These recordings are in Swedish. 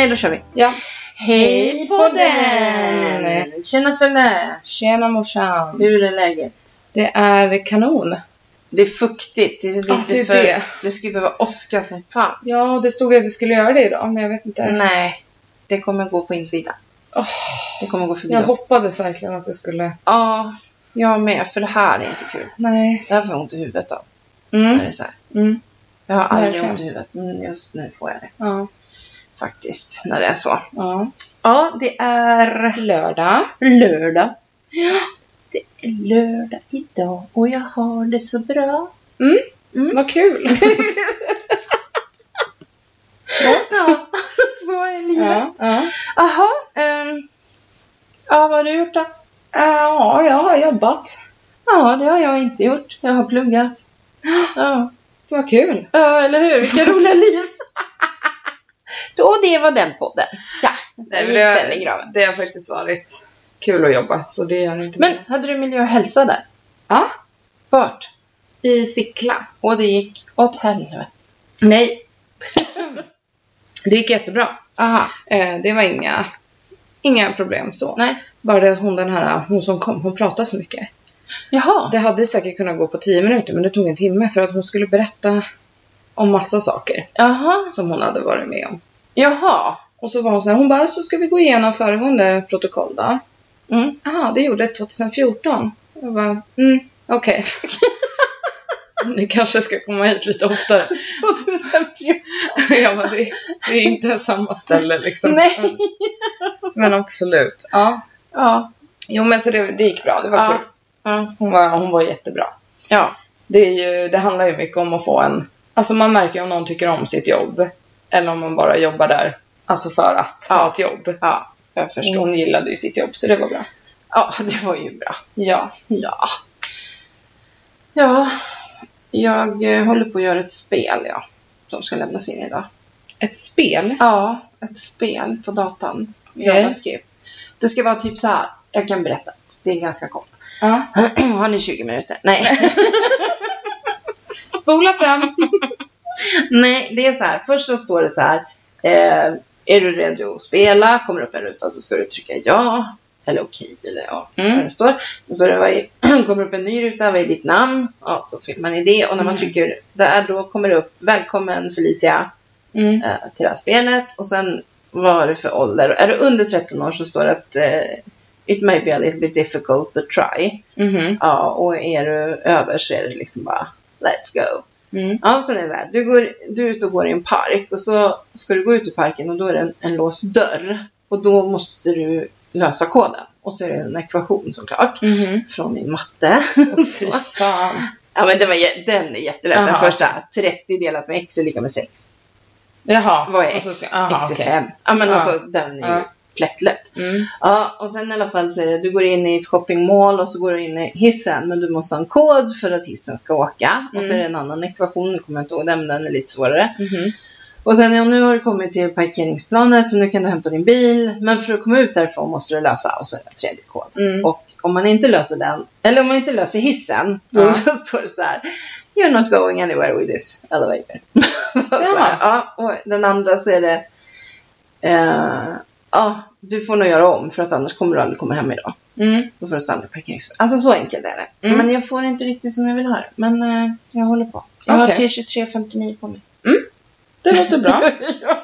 Nej, då kör vi. Ja. Hej på den! Tjena Felle! Tjena morsan! Hur är läget? Det är kanon. Det är fuktigt. Det är lite Ja, det är för... det. Det skulle behöva åska som fan. Ja, det stod att jag skulle göra det idag, men jag vet inte. Nej, det kommer gå på insidan. Åh, Det kommer gå förbi jag oss. hoppades verkligen att det skulle... Ja, jag med. För det här är inte kul. Nej. Det här får jag ont i huvudet av. När Mm. det är så här. Mm. Jag har aldrig Verkligen. ont i huvudet, men just nu får jag det. Ja. Faktiskt, när det är så. ja. Ja, det är Lördag. lördag. Ja. Det är lördag idag och jag har det så bra. Mm. Mm. Vad kul. Ja, så är livet. ja. Ja. Jaha, ehm, ja, vad har du gjort då? ja, jag har jobbat. Ja, det har jag inte gjort. Jag har pluggat. Ja, Vad kul. ja eller hur? Vilka roliga liv. Och det var den podden. Ja, där gick den i graven. det har faktiskt varit kul att jobba, så det gör inte Men mer. hade du miljö och hälsa där? Ja, Vart? i Sickla. Och det gick åt helvete. Nej. det gick jättebra. Aha, Eh, det var inga, inga problem så. nej. Bara det att hon den här, hon som kom, hon pratade så mycket. Jaha. Det hade säkert kunnat gå på tio minuter, men det tog en timme för att hon skulle berätta om massa saker Jaha. som hon hade varit med om. Jaha. Och så var hon så här, hon bara, så ska vi gå igenom föregående protokoll då? Mm. Jaha, det gjordes 2014. Jag bara, mm, okej. Ni kanske ska komma hit lite oftare. 2014. Jag bara, det, det är inte samma ställe liksom. Nej. Men absolut. Ja. Ja. Jo men så det, det gick bra, det var Ja. kul. Ja. Hon var, hon var jättebra. Ja. Det, är ju, det handlar ju mycket om att få en... Alltså man märker om någon tycker om sitt jobb. Eller om man bara jobbar där alltså för att Ja. ha ett jobb. Ja. Jag förstår. Hon gillade ju sitt jobb så det var bra. Ja, det var ju bra. Ja. Ja. Ja. Jag eh, håller på att göra ett spel, ja. Som ska lämnas in idag. Ett spel. Ja, ett spel på datan. JavaScript. Det ska vara typ så här. Jag kan berätta. Det är ganska kort. Ja. Har ni 20 minuter? Nej. Spola fram. Nej, det är så här. Först så står det så här. Eh, är du redo att spela? Kommer upp en ruta så ska du trycka ja. Eller okej, eller ja, Mm. det står. Står det, vad är, kommer upp en ny ruta, vad är ditt namn? Ja, så fyller man i det. Och när man Mm. trycker där, då kommer det upp, välkommen Felicia Mm. eh, till det här spelet. Och sen, vad är det för ålder? Är du under 13 år så står det att eh, it may be a little bit difficult but try. Mhm. Ja, och är du över så är det liksom bara, let's go. Mm. Ja, och sen är det så här, du, går, du är ute och går i en park och så ska du gå ut ur parken och då är det en, en låst dörr. Och då måste du lösa koden. Och så är det en ekvation såklart. Mhm. Från min matte. Fy fan. ja men den, var, den är jättelätt. Den Aha. första, 30 delat med x är lika med 6. Jaha. Vad är så x? aha, x är okej. 5. Ja men Ja. alltså den är ju. Plättlätt. Mm. Ja, och sen i alla fall så är det, du går in i ett shoppingmall och så går du in i hissen, men du måste ha en kod för att hissen ska åka. Och så är Mm. det en annan ekvation, nu kommer jag inte ihåg den, men den är lite svårare. Mhm. Och sen, ja, nu har du kommit till parkeringsplanet, så nu kan du hämta din bil. Men för att komma ut därifrån måste du lösa, och så är det en tredje kod. Mm. Och om man inte löser den, eller om man inte löser hissen, då, Ja. då står det så här, You're not going anywhere with this elevator. här, ja, och den andra så är det, eh, ja, du får nog göra om, för att annars kommer du aldrig komma hem idag. Mm. Då får du stanna i parkeringshuset. Alltså så enkelt är det. Mm. Men jag får inte riktigt som jag vill ha det. Men eh, jag håller på. Jag har Okej. till 23.59 på mig. Det låter bra. ja.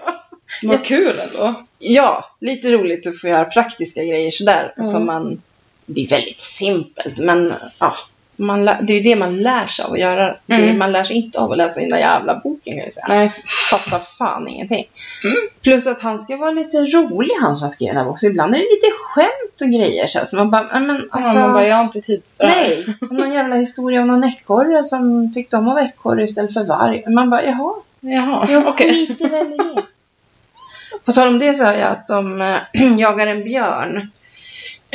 Vad kul ändå. ja, lite roligt att få göra praktiska grejer sådär. Mm. Som man, det är väldigt simpelt, men ja, man lär, det är ju det man lär sig av att göra. Det, Mm. man lär sig inte av att läsa den där jävla boken kan jag säga. Nej. Fattar fan ingenting. Mm. Plus att han ska vara lite rolig, han som har skrivit den här boken. Så ibland är det lite skämt och grejer. Så man bara, "Ja, men alltså. Ja, man bara, jag har inte tid för det här. Nej, någon jävla historia om någon ekorre som tyckte om att vara ekorre istället för varg. Man bara, jaha, Jaha, jag okej. skiter väl i det. På tal om det så hör jag att de äh, jagar en björn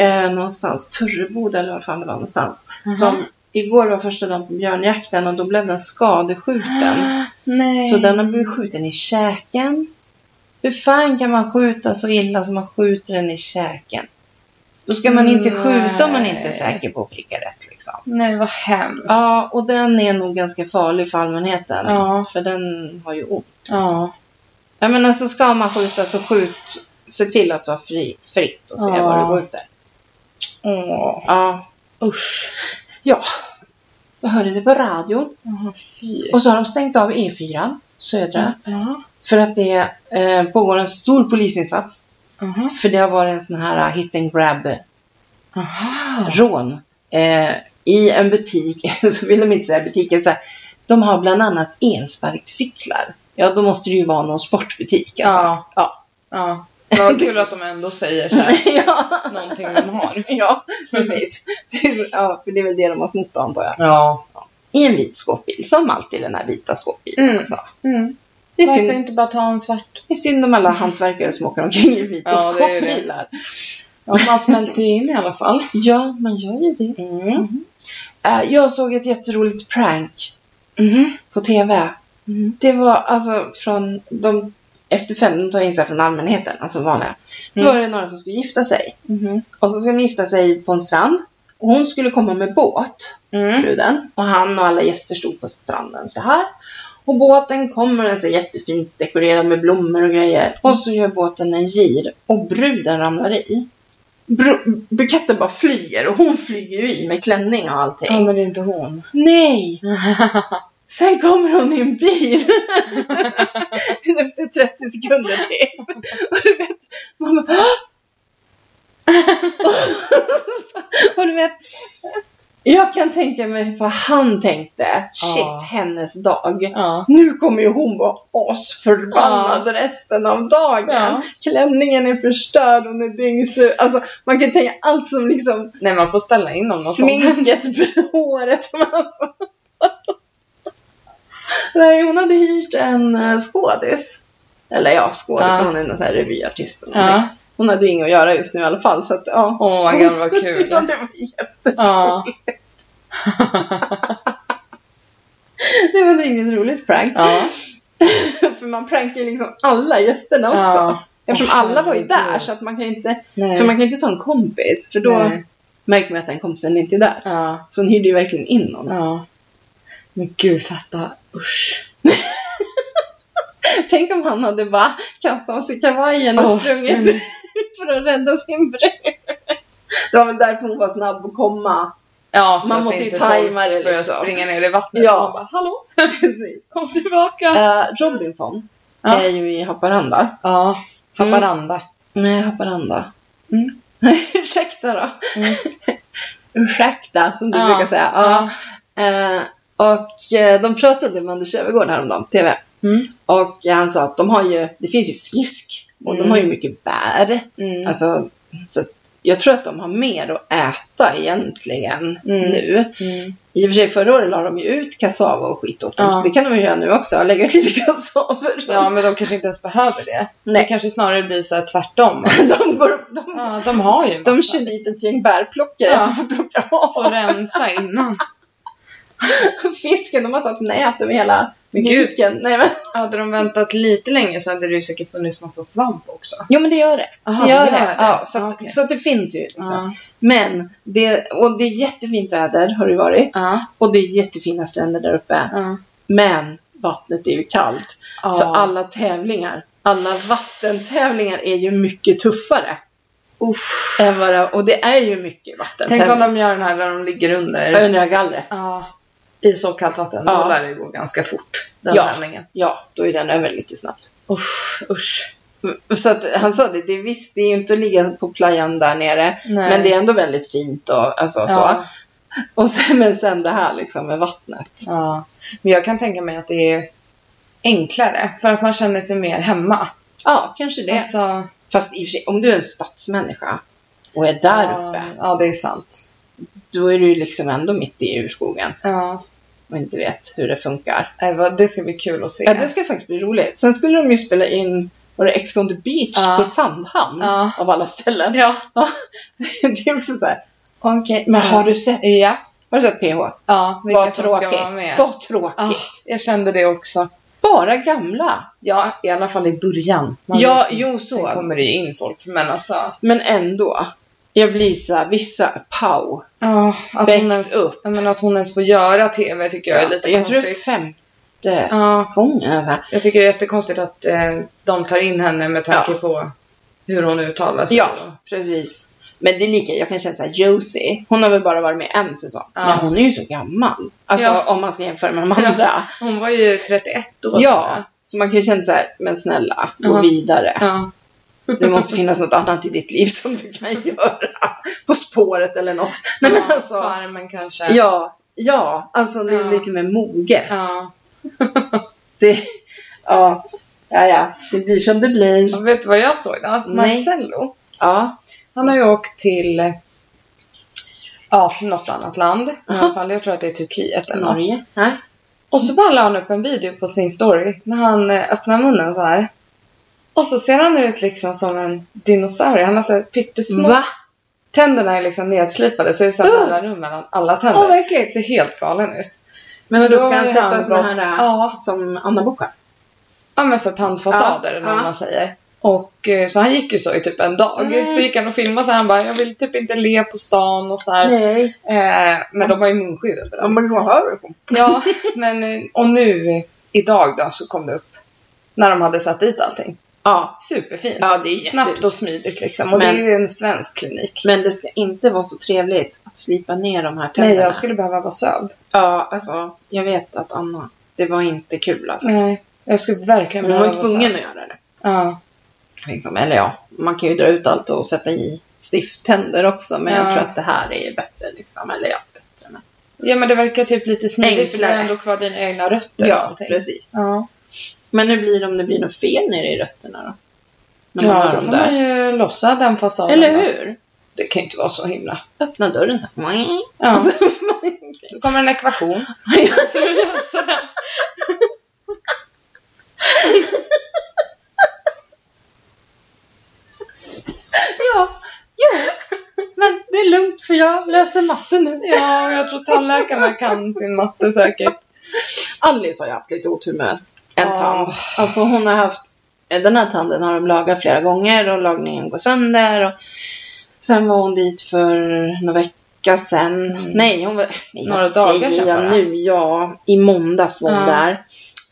eh, någonstans, Turreboda eller var fan det var någonstans. Mhm. Som igår var första dagen på björnjakten och då blev den skadeskjuten. Nej. Så den har blivit skjuten i käken. Hur fan kan man skjuta så illa som man skjuter den i käken? Då ska man inte skjuta om man inte är Nej. säker på att pricka rätt liksom. Nej, vad hemskt. Ja, och den är nog ganska farlig för allmänheten. Ja. För den har ju ont. Ja. Ja, men alltså ska man skjuta så skjut. Se till att du har fri, fritt och se Ja. vad du skjuter. Åh, Ja. usch. Ja. Jag hörde det på radion. Fy. Och så har de stängt av E4, södra. Ja. För att det eh, pågår en stor polisinsats. Aha. För det har varit en sån här hit and grab Aha. rån eh, i en butik, så vill de inte säga butiken, så här, de har bland annat ensparkcyklar. Ja, då måste det ju vara någon sportbutik. Alltså. Ja. Ja. Ja. Vad kul att de ändå säger så här, ja. någonting de har. ja, precis. ja, för det är väl det de har snott antar jag. Ja. I en vit skåpbil, som alltid den här vita skåpbilen. Mm. Alltså. Mm. Det, är Varför synd, inte bara ta en svart? det är synd om alla hantverkare som åker omkring i vita Ja, det det. skåpbilar. Ja, man smälter ju in i alla fall. Ja, man gör ju det. Mm. Eh, jag såg ett jätteroligt prank Mhm. på TV. Mm. Det var alltså från de efter fem, de tar in sig från allmänheten, alltså vanliga. Då Mm. var det några som skulle gifta sig. Mhm. Och så ska de gifta sig på en strand. Och hon skulle komma med båt, Mm. bruden. Och han och alla gäster stod på stranden så här. Och båten kommer, den är så jättefint dekorerad med blommor och grejer. Och så gör båten en gir och bruden ramlar i. Buketten bara flyger och hon flyger ju i med klänning och allting. Ja, men det är inte hon. Nej! Sen kommer hon i en bil. Efter 30 sekunder typ. Och du vet, man bara... Och du vet, jag kan tänka mig vad han tänkte. Shit, Ja. hennes dag. Ja. Nu kommer ju hon vara asförbannad resten av dagen. Ja. Klänningen är förstörd, hon är dyngsur. Alltså, man kan tänka allt som liksom Nej, man får ställa in om något sånt. Sminket, håret. Alltså. Nej, hon hade hyrt en uh, skådis. Eller ja, skådis, Ja. hon är en sån här revyartist. Ja. Hon hade ju inget att göra just nu i alla fall. Så att, ja. Åh, my god, vad kul. ja, det var jätte... Ja. Det var ett riktigt roligt prank. Ja. För man prankar ju liksom alla gästerna också. Ja. Eftersom alla var ju där, så att man kan ju inte... Nej. För man kan inte ta en kompis, för då Nej. märker man att den kompisen inte är där. Ja. Så hon hyrde ju verkligen in någon. Ja. Men gud, fatta. Usch. Tänk om han hade bara kastat av sig kavajen och Åh, sprungit sprung. ut för att rädda sin brud. Det var väl därför hon var snabb att komma. Ja, Man måste ju tajma det liksom. springa ner i vattnet Ja. och bara Hallå, kom tillbaka. Uh, Robinson Ja. är ju i Haparanda. Ja, Haparanda. Nej, Haparanda. Mm. Ursäkta då. Mm. Ursäkta, som du Ja. brukar säga. Ja. Eh, och eh, de pratade med Anders Öfvergård häromdagen på TV. Mm. Och eh, han sa att de har ju, det finns ju fisk och de Mm. har ju mycket bär. Mm. Alltså, så jag tror att de har mer att äta egentligen Mm. nu. Mm. I och för sig förra året la de ju ut kassava och skit åt dem, Ja. så det kan de ju göra nu också, lägga ut lite kassaver. Ja, men de kanske inte ens behöver det. Det Nej, kanske snarare blir så här tvärtom. de, går, de, Ja, de har ju en de massa. kör dit ett gäng bärplockare Ja. som får plocka av Får rensa innan. fisken. De har satt nät över hela Men viken. Nej, men, Hade de väntat lite länge så hade det ju säkert funnits massa svamp också. jo, men det gör det. Aha, det gör det. Ja, så, att, okej. så att det finns ju. Liksom. Ja. Men, det, och det är jättefint väder har det varit. Ja. Och det är jättefina stränder där uppe. Ja. Men vattnet är ju kallt. Så alla tävlingar, alla vattentävlingar är ju mycket tuffare. Uff. Än vad det, och det är ju mycket Tänk vattentävlingar. om de gör den här där de ligger under. Under gallret. Ja. I så kallt vatten. Ja. Då lär det gå ganska fort. Den Ja. tävlingen. Ja, då är den över lite snabbt. Usch, usch. Så att han sa det, det är visst, det är ju inte att ligga på playan där nere. Nej. Men det är ändå väldigt fint och alltså, så. Ja. Och sen, men sen det här liksom med vattnet. ja. Men jag kan tänka mig att det är enklare. För att man känner sig mer hemma. Ja, kanske det. Alltså, Fast i och för sig, om du är en stadsmänniska och är där ja, uppe, ja, det är sant. då är du ju liksom ändå mitt i urskogen Ja. Och inte vet hur det funkar. Det ska bli kul att se. Ja, det ska faktiskt bli roligt. Sen skulle de ju spela in var det Ex on the beach Ja. på Sandhamn Ja. av alla ställen. Ja. det är också så här. Okej, men har du sett, Ja. har du sett PH? Ja, Vad tråkigt. Vad tråkigt. Jag kände det också. Bara gamla. Ja, i alla fall i början. Man Ja, vet jo, så. Sen kommer det ju in folk, men alltså. Men ändå. Jag blir så här, vissa, pow. Ja, att Väx hon ens, upp. Ja, men att hon ens får göra TV tycker jag är lite jag tror det är konstigt. fem, jättegången. Ja, Alltså. jag tycker det är jättekonstigt att eh, de tar in henne med tanke Ja. på hur hon uttalar sig. Ja, precis. Men det är lika, jag kan känna såhär, Josie, hon har väl bara varit med en säsong. Ja. Men hon är ju så gammal. Alltså Ja. om man ska jämföra med de andra. Hon var ju 31 år. Ja, så man kan ju känna så här, men snälla, gå Ja. vidare. Det måste finnas något annat i ditt liv som du kan göra. På spåret eller något. Nej men ja, alltså. Farmen kanske. Ja, ja, alltså det är Ja. lite mer moget. Ja. Det, ja, ja, ja, det blir som det blir. Och vet du vad jag såg då? Marcello. Ja, Han har ju åkt till ja, något annat land. I alla fall, jag tror att det är Turkiet eller något. Norge. Nej. Och så bara la han upp en video på sin story när han eh, öppnar munnen så här. Och så ser han ut liksom som en dinosaurie. Han har så här pyttesmå. Va? Tänderna är liksom nedslipade så det är här Uh. mellanrum mellan alla tänder. Åh, vad äckligt. ser helt galen ut. Men då Då ska han sätta han såna här ja. som Anna Book har? Ja men så tandfasader Ja, eller vad ja. man säger. Och eh, så han gick ju så i typ en dag. Mm. Så gick han och filmade så här, han bara, jag vill typ inte le på stan och så här. Nej. Eh, men de har ju munskydd överallt. borde vara högre på. Ja, men eh, och nu idag då så kom det upp när de hade satt dit allting. Ja, Superfint. Ja, det är Snabbt och smidigt liksom. Och Men- det är ju en svensk klinik. men det ska inte vara så trevligt att slipa ner de här tänderna. Nej, jag skulle behöva vara sövd. Ja, alltså, jag vet att Anna, det var inte kul alltså. Nej, jag skulle verkligen Hon var behöva ju vara tvungen sövd. att göra det. Ja. Liksom. Eller ja, man kan ju dra ut allt och sätta i stifttänder också, men jag Ja. tror att det här är bättre. Liksom. Eller ja, bättre. Men... ja, men det verkar typ lite smidigt för du har Enklare. ändå kvar dina egna rötter Ja, precis. Ja, Men nu blir det om det blir något fel nere i rötterna då? När man ja då får man ju lossa den fasaden. Eller då. hur? Det kan ju inte vara så himla. Öppna dörren så här. Ja. Så- Så kommer en ekvation. Så du löser den. ja, jo. Men det är lugnt för jag läser matte nu. Ja, jag tror tandläkarna kan sin matte säkert. Alice har ju haft lite otur med en Ja. tand. Alltså hon har haft, den här tanden har de lagat flera gånger och lagningen går sönder. Och sen var hon dit för några vecka sedan. Nej, hon var, nej, Några dagar sedan jag bara. nu? Ja, i måndags var hon Ja. där.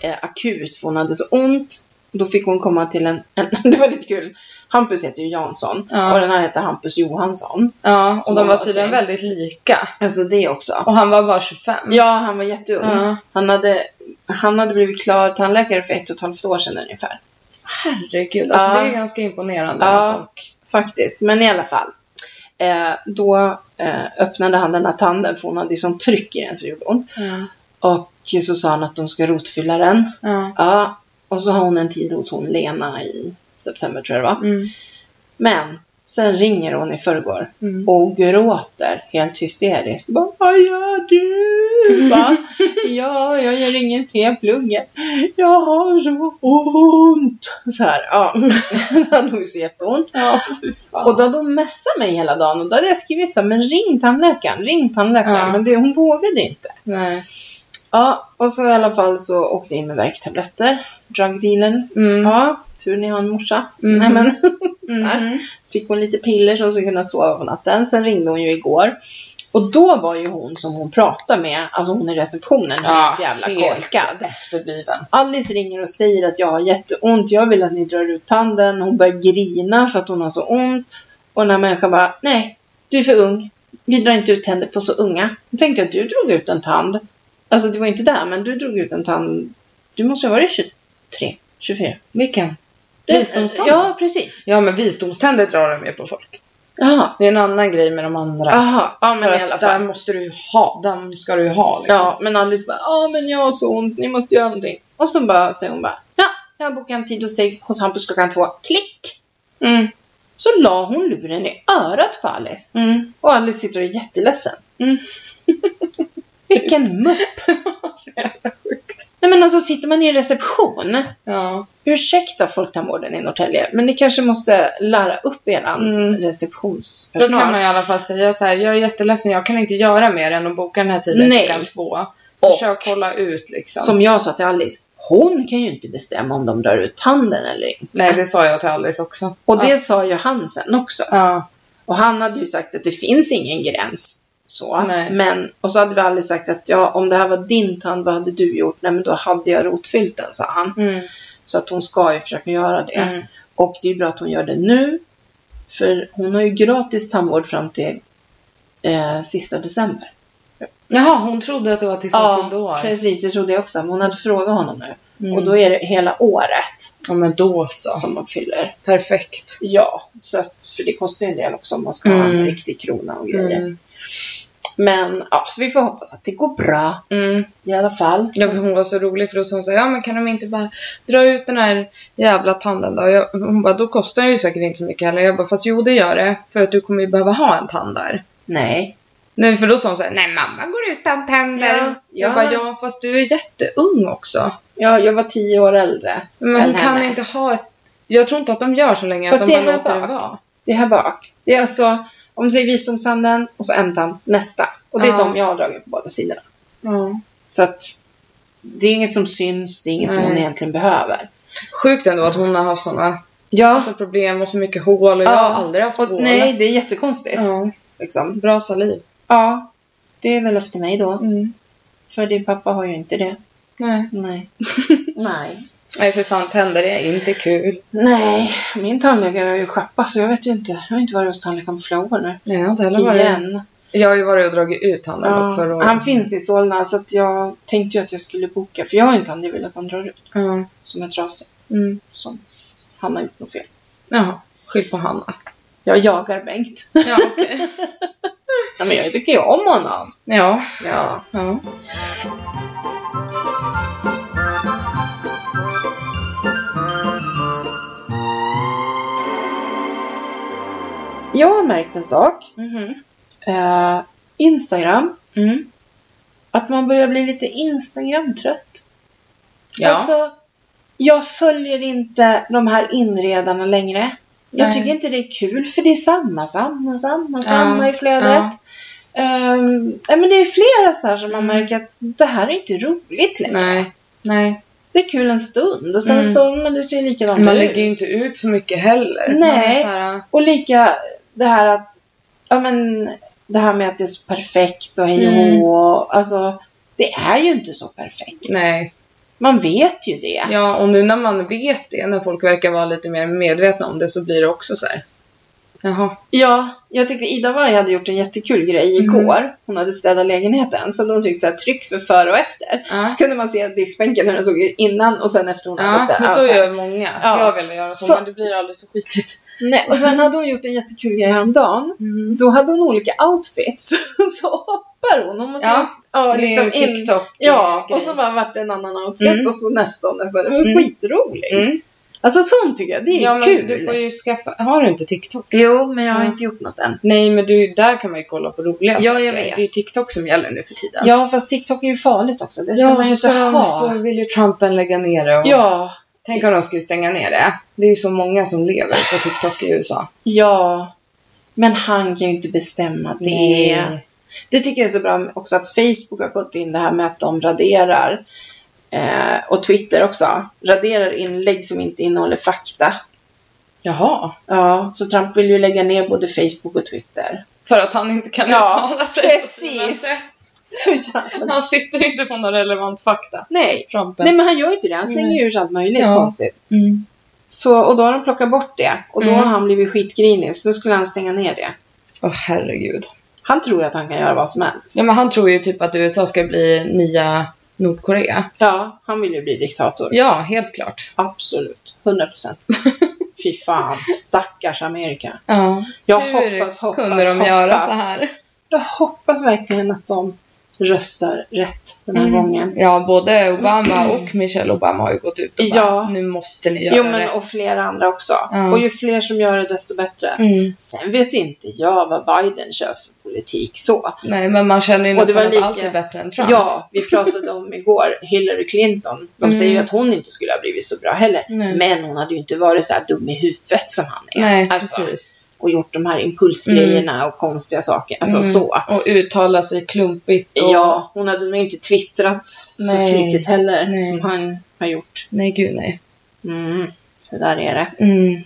Eh, akut, för hon hade så ont. Då fick hon komma till en, en det var lite kul. Hampus heter ju Jansson Ja. och den här heter Hampus Johansson. Ja, och de var tydligen väldigt lika. Alltså det också. Och han var bara 25. Ja, han var jätteung. Ja. Han, hade, han hade blivit klar tandläkare för ett och ett halvt år sedan ungefär. Herregud, alltså Ja. det är ganska imponerande Ja. folk. Faktiskt, men i alla fall. Eh, då eh, öppnade han den här tanden för hon hade ju sån tryck i den så gjorde hon. Ja. Och så sa han att de ska rotfylla den. Ja. Ja, och så har hon en tid hos hon Lena i september tror jag det var. Mm. Men sen ringer hon i förrgår Mm. och gråter helt hysteriskt. Bara, Vad gör du? Va? ja, jag gör ingen T-pluggen. Jag har så ont. Så här, ja. Då hade hon så jätteont. Ja. Och då hade hon messat mig hela dagen och då hade jag skrivit så här, men ring tandläkaren, ring tandläkaren. Ja. Men det, hon vågade inte. Nej. Ja, och så i alla fall så åkte jag in med värktabletter, drugdealen. Mm. Ja, tur ni har en morsa. Mhm. Nej men. Mhm. Fick hon lite piller så hon skulle kunna sova på natten. Sen ringde hon ju igår. Och då var ju hon som hon pratade med, alltså hon i receptionen, Ja, helt jävla helt korkad. efterbliven. Alice ringer och säger att jag har jätteont, jag vill att ni drar ut tanden. Hon börjar grina för att hon har så ont. Och den här människan bara, nej, du är för ung. Vi drar inte ut tänder på så unga. Jag tänkte att du drog ut en tand. Alltså det var inte där, men du drog ut en tand. Du måste ha varit 23, 24. Vilken? Visdomständer? Ja, precis. Ja, men visdomständer drar de ju på folk. Jaha. Det är en annan grej med de andra. Jaha, ja men För i alla att Där fall. måste du ju ha, den ska du ju ha liksom. Ja, men Alice bara, ja men jag har så ont, ni måste göra någonting. Och så bara säger hon bara, ja, jag har bokat en tid hos dig hos Hampus klockan två. Klick! Mm. Så la hon luren i örat på Alice. Mm. Och Alice sitter och är jätteledsen. Mm. Vilken mupp! Så jävla sjukt. Nej men alltså sitter man i en reception, Ja. ursäkta Folktandvården i Norrtälje, men ni kanske måste lära upp eran Mm. Då receptionspersonal. kan man i alla fall säga så här, jag är jätteledsen, jag kan inte göra mer än att boka den här tiden Nej. klockan två. Och- Försök hålla ut liksom. Som jag sa till Alice, hon kan ju inte bestämma om de drar ut tanden eller inte. Nej, det sa jag till Alice också. Och det sa ju han sen också. Ja. Och han hade ju sagt att det finns ingen gräns så. Nej. Men, och så hade vi aldrig sagt att ja, om det här var din tand, vad hade du gjort? Nej, men då hade jag rotfyllt den, sa han. Mm. Så att hon ska ju försöka göra det. Mm. Och det är bra att hon gör det nu. För hon har ju gratis tandvård fram till eh, sista december. Jaha, hon trodde att det var tills hon fyllde år. precis. Det trodde jag också. Men hon hade frågat honom nu. Mm. Och då är det hela året Ja, men då så. som man fyller. Perfekt. Ja, så att, för det kostar ju en del också om man ska ha Mm. en riktig krona och grejer. Mm. Men ja, så vi får hoppas att det går bra Mm. i alla fall. Ja, för hon var så rolig för då sa hon så här, ja men kan de inte bara dra ut den här jävla tanden då? Jag, hon bara, då kostar det ju säkert inte så mycket heller. Jag bara, fast jo det gör det. För att du kommer ju behöva ha en tand där. Nej. Nej, för då sa hon så här, nej mamma går utan tänder. Ja, Jag ja. bara, ja fast du är jätteung också. Ja, jag var tio år äldre. Men än hon kan henne. inte ha ett... Jag tror inte att de gör så länge Fast att de det är bara här låter det bak. vara. Det är här bak. Det är alltså, om du säger visdomstanden och så en tand, nästa. Och det är Ja. de jag har dragit på båda sidorna. Ja. Så att det är inget som syns, det är inget som Nej. hon egentligen behöver. Sjukt ändå att hon har haft sådana Ja, alltså, problem och så mycket hål och jag Ja. har aldrig haft och, hål. nej, det är jättekonstigt. Ja, Liksom. bra saliv. Ja, det är väl till mig då. Mm. För din pappa har ju inte det. Nej. Nej. Nej. Nej för fan, tänder är inte kul. Nej, min tandläkare har ju schappat så jag vet ju inte. Jag har inte varit hos tandläkaren på flera år nu. Nej, jag har inte heller varit... Igen. Jag har ju varit och dragit ut handen Ja, förra året. han finns i Solna så att jag tänkte ju att jag skulle boka. För jag har tand jag vill att han drar ut. Ja. Som är trasig. Mm. Som han har gjort något fel. Jaha, skyll på Hanna. Jag jagar Bengt. Ja, okej. Ja, men jag tycker ju om honom. ja. Ja. ja. Jag har märkt en sak. Mhm. Eh, Instagram. Mm. Att man börjar bli lite Instagram-trött. Ja. Alltså, jag följer inte de här inredarna längre. Jag Nej. tycker inte det är kul för det är samma, samma, samma, samma i flödet. Ja. Ja, men det är flera så här som man Mm. märker att det här är inte roligt längre. Nej. Nej. Det är kul en stund och sen Mm. så, men det ser likadant Man ut. lägger ju inte ut så mycket heller. Nej. Man här, Och lika det här att, ja men, det här med att det är så perfekt och hej och Mm. och- Alltså, det är ju inte så perfekt. nej. Man vet ju det. Ja, och nu när man vet det, när folk verkar vara lite mer medvetna om det, så blir det också så här. Jaha. Ja, jag tyckte Ida Warg hade gjort en jättekul grej Mm. igår. Hon hade städat lägenheten. Så de tryckte så här, tryck för före och efter. Ja. Så kunde man se diskbänken hur den såg ut innan och sen efter hon hade Ja, städat. men så Alltså, gör många. Ja. Jag vill göra så, Så- men det blir aldrig så skitigt. Nej, och sen hade hon gjort en jättekul grej häromdagen. Mm. Då hade hon olika outfits. så hoppar hon. Hon måste Ja, ja, liksom en in. TikTok. Ja, och så bara vart det en annan outfit Mm. och så nästa och nästa. Det var Mm. skitroligt. Mm. Alltså sånt tycker jag, det är Ja, kul. du får ju skaffa... Har du inte TikTok? Jo, men jag har Ja. inte gjort något än. Nej, men du, där kan man ju kolla på roliga Ja, saker. jag vet. Det är ju TikTok som gäller nu för tiden. Ja, fast TikTok är ju farligt också. Det ska Ja, man ju inte ha. så vill ju Trumpen lägga ner det. Och Ja, Tänk om de skulle stänga ner det. Det är ju så många som lever på TikTok i USA. ja. Men han kan ju inte bestämma det. Nej. Det tycker jag är så bra också att Facebook har gått in det här med att de raderar eh, och Twitter också raderar inlägg som inte innehåller fakta. Jaha. Ja, så Trump vill ju lägga ner både Facebook och Twitter. För att han inte kan Ja, uttala sig. precis. Så jävla... Han sitter inte på någon relevant fakta. Nej. Trumpen. Nej, men han gör ju inte det. Han slänger ju ur sig allt möjligt Ja. konstigt. Mm. Så, och då har de plockat bort det. Och då Mm. har han blivit skitgrinig, så då skulle han stänga ner det. Åh herregud. Han tror att han kan göra vad som helst. Ja, men han tror ju typ att USA ska bli nya Nordkorea. Ja, han vill ju bli diktator. Ja, helt klart. Absolut. 100 procent. Fy fan, stackars Amerika. Ja. Jag Hur hoppas, hoppas, kunde de hoppas. göra så här? Jag hoppas verkligen att de röstar rätt den här Mm. gången. Ja, både Obama och Michelle Obama har ju gått ut och bara, Ja. nu måste ni göra Jo, men rätt. och flera andra också. Ja. Och ju fler som gör det, desto bättre. Mm. Sen vet inte jag vad Biden kör för politik så. Nej, men man känner ju Och det nästan var att allt är bättre än Trump. Ja, vi pratade om igår Hillary Clinton. De Mm. säger ju att hon inte skulle ha blivit så bra heller. Nej. Men hon hade ju inte varit så här dum i huvudet som han är. Nej, Alltså, precis. Och gjort de här impulsgrejerna och konstiga saker. Alltså Mm. så. Och uttala sig klumpigt. Och... Ja, hon hade nog inte twittrat så Nej. flitigt heller Nej. som han har gjort. Nej, gud nej. Mm. Så där är det. Mm.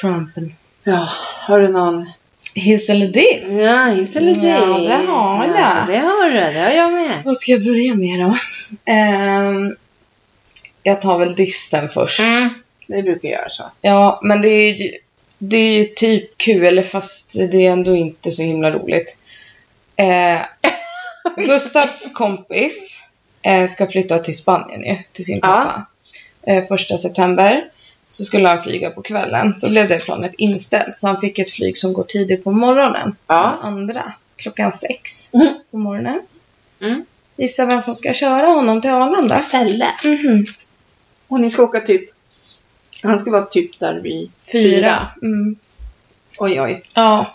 Trumpen. Ja, har du någon Hiss eller diss? Ja, hiss eller diss? Ja, det har jag. Alltså, det har du, det har jag med. Vad ska jag börja med då? Ehm, jag tar väl dissen först. Mm. Vi brukar göra så. Ja, men det är ju, det är ju typ kul, fast det är ändå inte så himla roligt. Eh, Gustavs kompis eh, ska flytta till Spanien ju, till sin pappa. Eh, första september. Så skulle han flyga på kvällen, så blev det planet inställt. Så han fick ett flyg som går tidigt på morgonen. Ja. Den andra, klockan sex Mm. på morgonen. Mm. Gissa vem som ska köra honom till Arlanda? Fälle. Mhm. Och ni ska åka typ... Han ska vara typ där vid fyra. Mm. Oj, oj. Ja.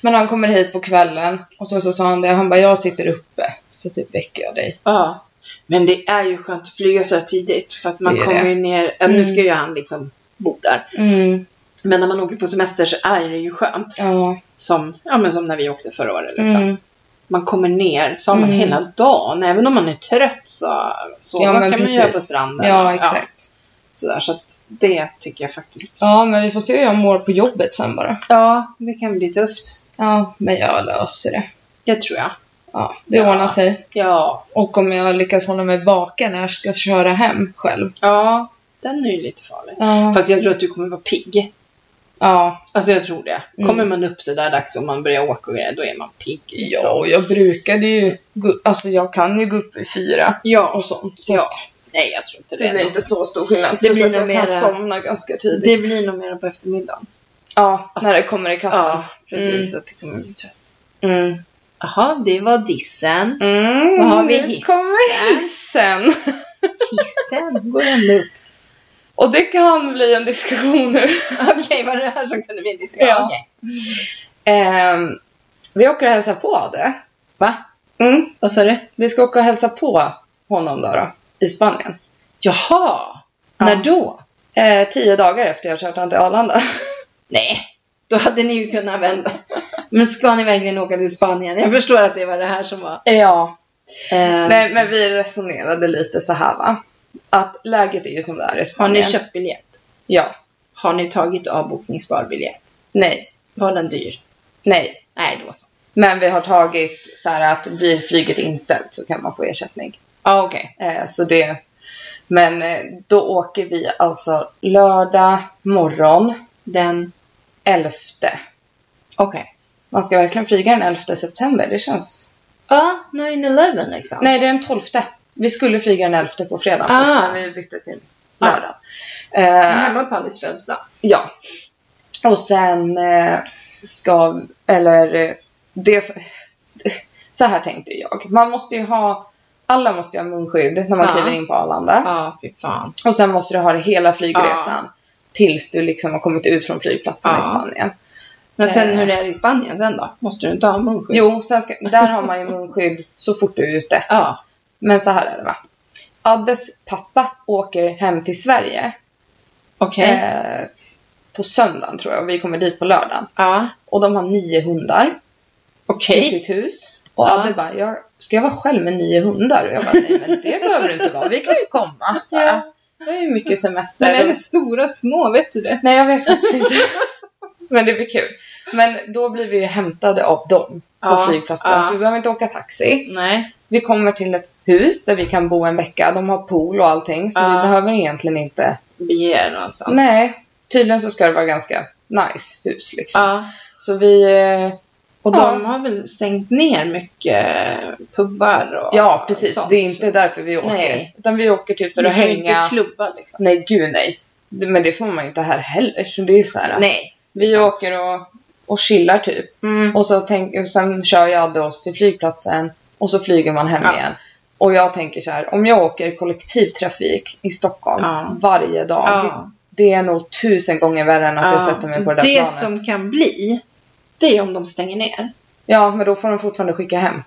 Men han kommer hit på kvällen och så, så sa han det. Han bara, jag sitter uppe. Så typ väcker jag dig. Ja. Men det är ju skönt att flyga så här tidigt för att man kommer det. ju ner... ja, Nu Mm. ska ju han liksom bo där. Mm. Men när man åker på semester så är det ju skönt. Ja. Som, ja, men som när vi åkte förra året. Liksom. Mm. Man kommer ner, så har man Mm. hela dagen. Även om man är trött så sova Ja, kan man precis. göra på stranden. Ja, exakt. sådär, så att det tycker jag faktiskt. Ja, men vi får se hur jag mår på jobbet sen bara. Ja, det kan bli tufft. Ja, men jag löser det. Det tror jag. Ja, det Ja. ordnar sig. Ja. Och om jag lyckas hålla mig vaken när jag ska köra hem själv. Ja, den är ju lite farlig. Ja. Fast jag tror att du kommer vara pigg. ja. Alltså jag tror det. Mm. Kommer man upp så där dags och man börjar åka och grejer, då är man pigg. liksom. Ja, och jag brukade ju... Alltså jag kan ju gå upp vid fyra Ja. och sånt. Så Ja. att Nej, jag tror inte det. det blir inte så stor skillnad. Det blir att jag nog kan mera- somna ganska tidigt. Det blir nog mer på eftermiddagen. Ja, när det kommer ikapp. Ja, precis. Att det kommer bli trött. Mm. Jaha, det var dissen. Mm, Vad har vi nu hissen? kommer hissen. Hissen går ändå upp. Och det kan bli en diskussion nu. Okej, var det här som kunde bli en diskussion? Ja. Okej. Ehm, vi åker och hälsar på det. Va? Mm. Vad sa du? Vi ska åka och hälsa på honom då, då i Spanien. Jaha! Ja. När då? Eh, tio dagar efter jag kört han till Arlanda. Nej, då hade ni ju kunnat vända. Men ska ni verkligen åka till Spanien? Jag förstår att det var det här som var... ja. Eh, Nej, men vi resonerade lite så här va. Att läget är ju som det är i har Spanien. ni köpt biljett? Ja. Har ni tagit avbokningsbar biljett? Nej. Var den dyr? Nej. Nej, då så. Men vi har tagit så här att blir flyget inställt så kan man få ersättning. Ja, okej. Eh, så det... Men eh, då åker vi alltså lördag morgon Den... 11. Okej. Man ska verkligen flyga den 11 september. Det känns... Ja, 9-11 liksom. Nej, det är den 12. Vi skulle flyga den 11 på fredag Ah. men vi bytte till Ah. lördag. Men Eh, Hemma på Alice födelsedag. ja. Och sen eh, ska... Eller... eh, Det, så här tänkte jag. Man måste ju ha... Alla måste ha munskydd när man Ja. kliver in på Arlanda. Ja, fy fan. Och sen måste du ha det hela flygresan. Tills du liksom har kommit ut från flygplatsen Ja. i Spanien. Men sen Eh. hur är det i Spanien sen då? Måste du inte ha munskydd? Jo, sen ska, där har man ju munskydd så fort du är ute. Ja. Men så här är det va. Addes pappa åker hem till Sverige Okej. eh, på söndagen tror jag vi kommer dit på lördagen. Ja. Och de har nio hundar Okej. i sitt hus. Och Ja. Bara, jag, ska jag vara själv med nio hundar? Och jag bara, nej men det behöver du inte vara, vi kan ju komma. Så Ja. Det är ju mycket semester. Men är det stora, små? Vet du det? Nej, jag vet faktiskt inte. Men det blir kul. Men då blir vi ju hämtade av dem på Ja, flygplatsen. ja. Så vi behöver inte åka taxi. Nej. Vi kommer till ett hus där vi kan bo en vecka. De har pool och allting. Så Ja. vi behöver egentligen inte... Bege er någonstans. Nej. Tydligen så ska det vara ganska nice hus liksom. Ja. Så vi... Och Ja. de har väl stängt ner mycket pubbar och Ja, precis. sånt. Det är inte därför vi åker. Nej. Utan vi åker typ för att hänga. inte klubba liksom. Nej, gud nej. Det- Men det får man ju inte här heller. Så det är så här. Nej. Vi åker och, och chillar typ. Mm. Och så tänk, och sen kör jag oss till flygplatsen och så flyger man hem Ja. igen. Och jag tänker så här, om jag åker kollektivtrafik i Stockholm Ja. varje dag. Det är nog tusen gånger värre än att jag Ja. sätter mig på det där Det planet. som kan bli, det är om de stänger ner. Ja, men då får de fortfarande skicka hem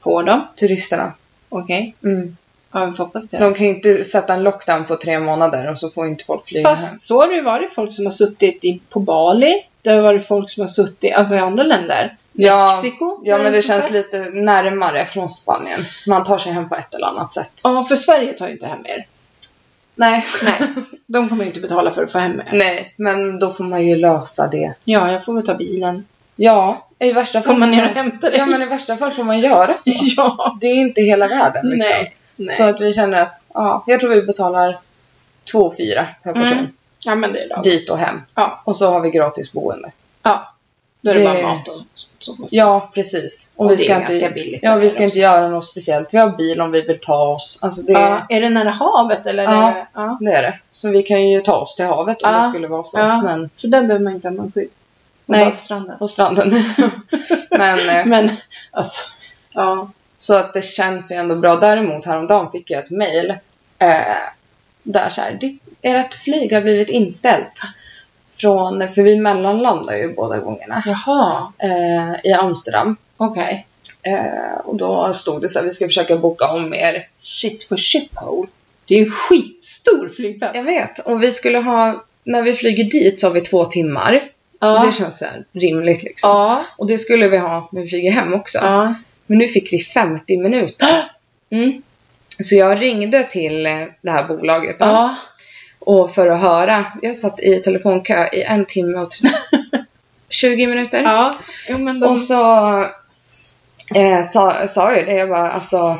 Får de? turisterna. Okej. Mm. Ja, vi får hoppas det. De kan ju inte sätta en lockdown på tre månader och så får inte folk flyga hem. Fast så har det ju varit folk som har suttit i, på Bali. Det har varit folk som har suttit alltså i andra länder. Ja, Mexiko. Ja, var men det som känns sagt. lite närmare från Spanien. Man tar sig hem på ett eller annat sätt. Ja, för Sverige tar ju inte hem er. Nej. Nej, de kommer ju inte betala för att få hem er. Nej, men då får man ju lösa det. Ja, jag får väl ta bilen. Ja, i värsta fall Kommer man ner och hämtar dig? Ja, men i värsta fall får man göra så. Ja. Det är inte hela världen liksom. Nej. Nej. Så att vi känner att, ja, jag tror vi betalar 2 fyra per person. Mm. Ja, men det är lagom. Dit och hem. Ja. Och så har vi gratis boende. Ja. Då är det, Det- bara mat och så. Ja, precis. Och vi det är ska ganska inte, billigt Ja, vi ska också. inte göra något speciellt. Vi har bil om vi vill ta oss. Alltså det, Ja. Är det nära havet eller? Ja. Är det... ja. det är det. Så vi kan ju ta oss till havet om Ja. det skulle vara så. Ja. Men För där behöver man inte ha munskydd. På Nej. badstranden. på stranden. men, eh, Men alltså, ja. så att det känns ju ändå bra. Däremot häromdagen fick jag ett mail eh, där så här, ditt, ert flyg har blivit inställt. Från, för vi mellanlandar ju båda gångerna Jaha, eh, i Amsterdam. okej. Eh, och då stod det så här, vi ska försöka boka om er. Shit på Schiphol. Det är en skitstor flygplats. Jag vet, och vi skulle ha, när vi flyger dit så har vi två timmar. Ja. Och det känns så rimligt liksom. Ja. Och det skulle vi ha när vi flyger hem också. Ja. Men nu fick vi 50 minuter. Mm. Så jag ringde till eh, det här bolaget då, och för att höra. Jag satt i telefonkö i en timme och 20 minuter. Ja. Jo, men de... Och så eh, sa, sa jag det, jag bara alltså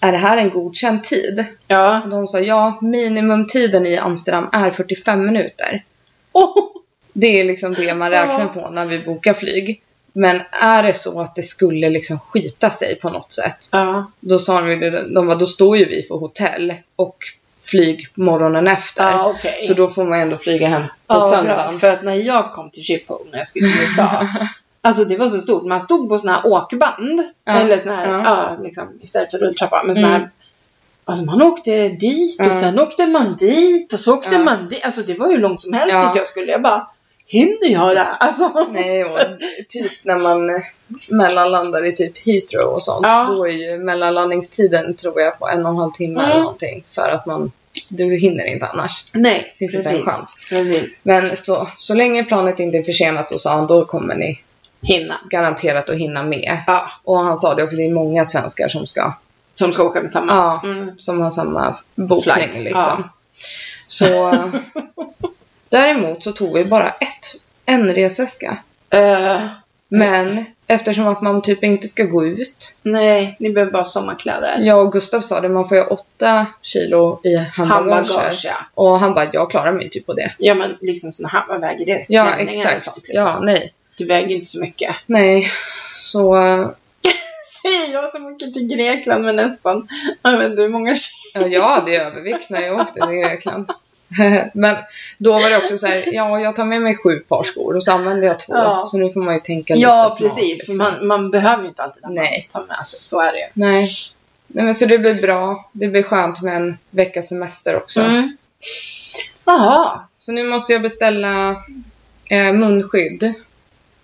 är det här en godkänd tid? Ja. Och de sa ja, minimumtiden i Amsterdam är 45 minuter. Oh. Det är liksom det man räknar på när vi bokar flyg. Men är det så att det skulle liksom skita sig på något sätt, Ja. då sa de ju de bara, då står ju vi för hotell och flyg morgonen efter. Ja, okej. Så då får man ändå flyga hem på Ja, bra. söndagen. För att när jag kom till Schiphol när jag skulle till USA. alltså det var så stort. Man stod på såna här åkband. Eller såna här, Ja. liksom, istället för rulltrappa. Men såna Mm. här, alltså man åkte dit och sen åkte man dit och så åkte man dit. Alltså det var hur långt som helst dit jag skulle. Jag bara, hinner det? Alltså. Nej, och typ när man eh, mellanlandar i typ Heathrow och sånt, Ja. då är ju mellanlandningstiden tror jag på en och en halv timme Mm. eller någonting. För att man, du hinner inte annars. Nej, Finns inte precis. en chans. Precis. Men så, så länge planet inte är försenat så sa han, då kommer ni Hinna. garanterat att hinna med. Ja, Och han sa det också, det är många svenskar som ska, som ska åka med samma. ja, Mm. som har samma bokning Flight, liksom. ja. Så däremot så tog vi bara ett, en resväska. Eh, Men eftersom att man typ inte ska gå ut. nej, ni behöver bara sommarkläder. Jag och Gustav sa det, man får ju åtta kilo i handbagage. Handbagage, ja. Och han bara, jag klarar mig typ på det. Ja, men liksom såna här, vad väger det? Ja, Klänningar och exakt. sånt, liksom. Ja, nej. Det väger inte så mycket. Nej. Så, Säger jag som åker till Grekland med nästan, jag vet inte hur många kilo. ja, jag hade övervikt när jag åkte till Grekland. Men då var det också så här, ja, jag tar med mig sju par skor och så använder jag två. Ja. Så nu får man ju tänka Ja, lite smart. precis. liksom. För man, man behöver ju inte alltid att Nej. man tar med sig. Så är det ju. Nej. Nej, men så det blir bra. Det blir skönt med en veckas semester också. Mm. Jaha. Så nu måste jag beställa eh, munskydd.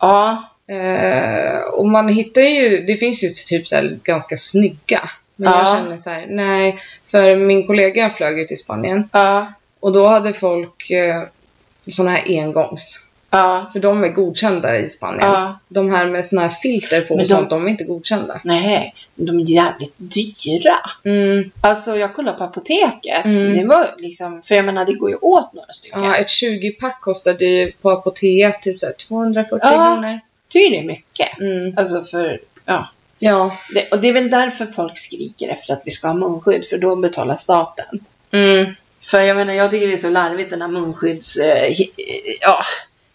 Ja. Eh, och man hittar ju, det finns ju typ så ganska snygga. Men jag Ja. känner så här, nej. För min kollega flög ut till Spanien Ja. Och då hade folk eh, såna här engångs. Ja. För de är godkända i Spanien. Ja. De här med såna här filter på och de- sånt, de är inte godkända. Nej, de är jävligt dyra. Mm, Alltså jag kollade på apoteket. Mm. Det var liksom, för jag menar det går ju åt några stycken. ja, ett 20-pack kostade ju på apotek typ så här 240 Ja. kronor. Tycker det är mycket. Mm. Alltså för, ja. Ja. Det, och det är väl därför folk skriker efter att vi ska ha munskydd, för då betalar staten. Mm. För jag menar, jag tycker det är så larvigt den här munskydds... Eh, hi, ja,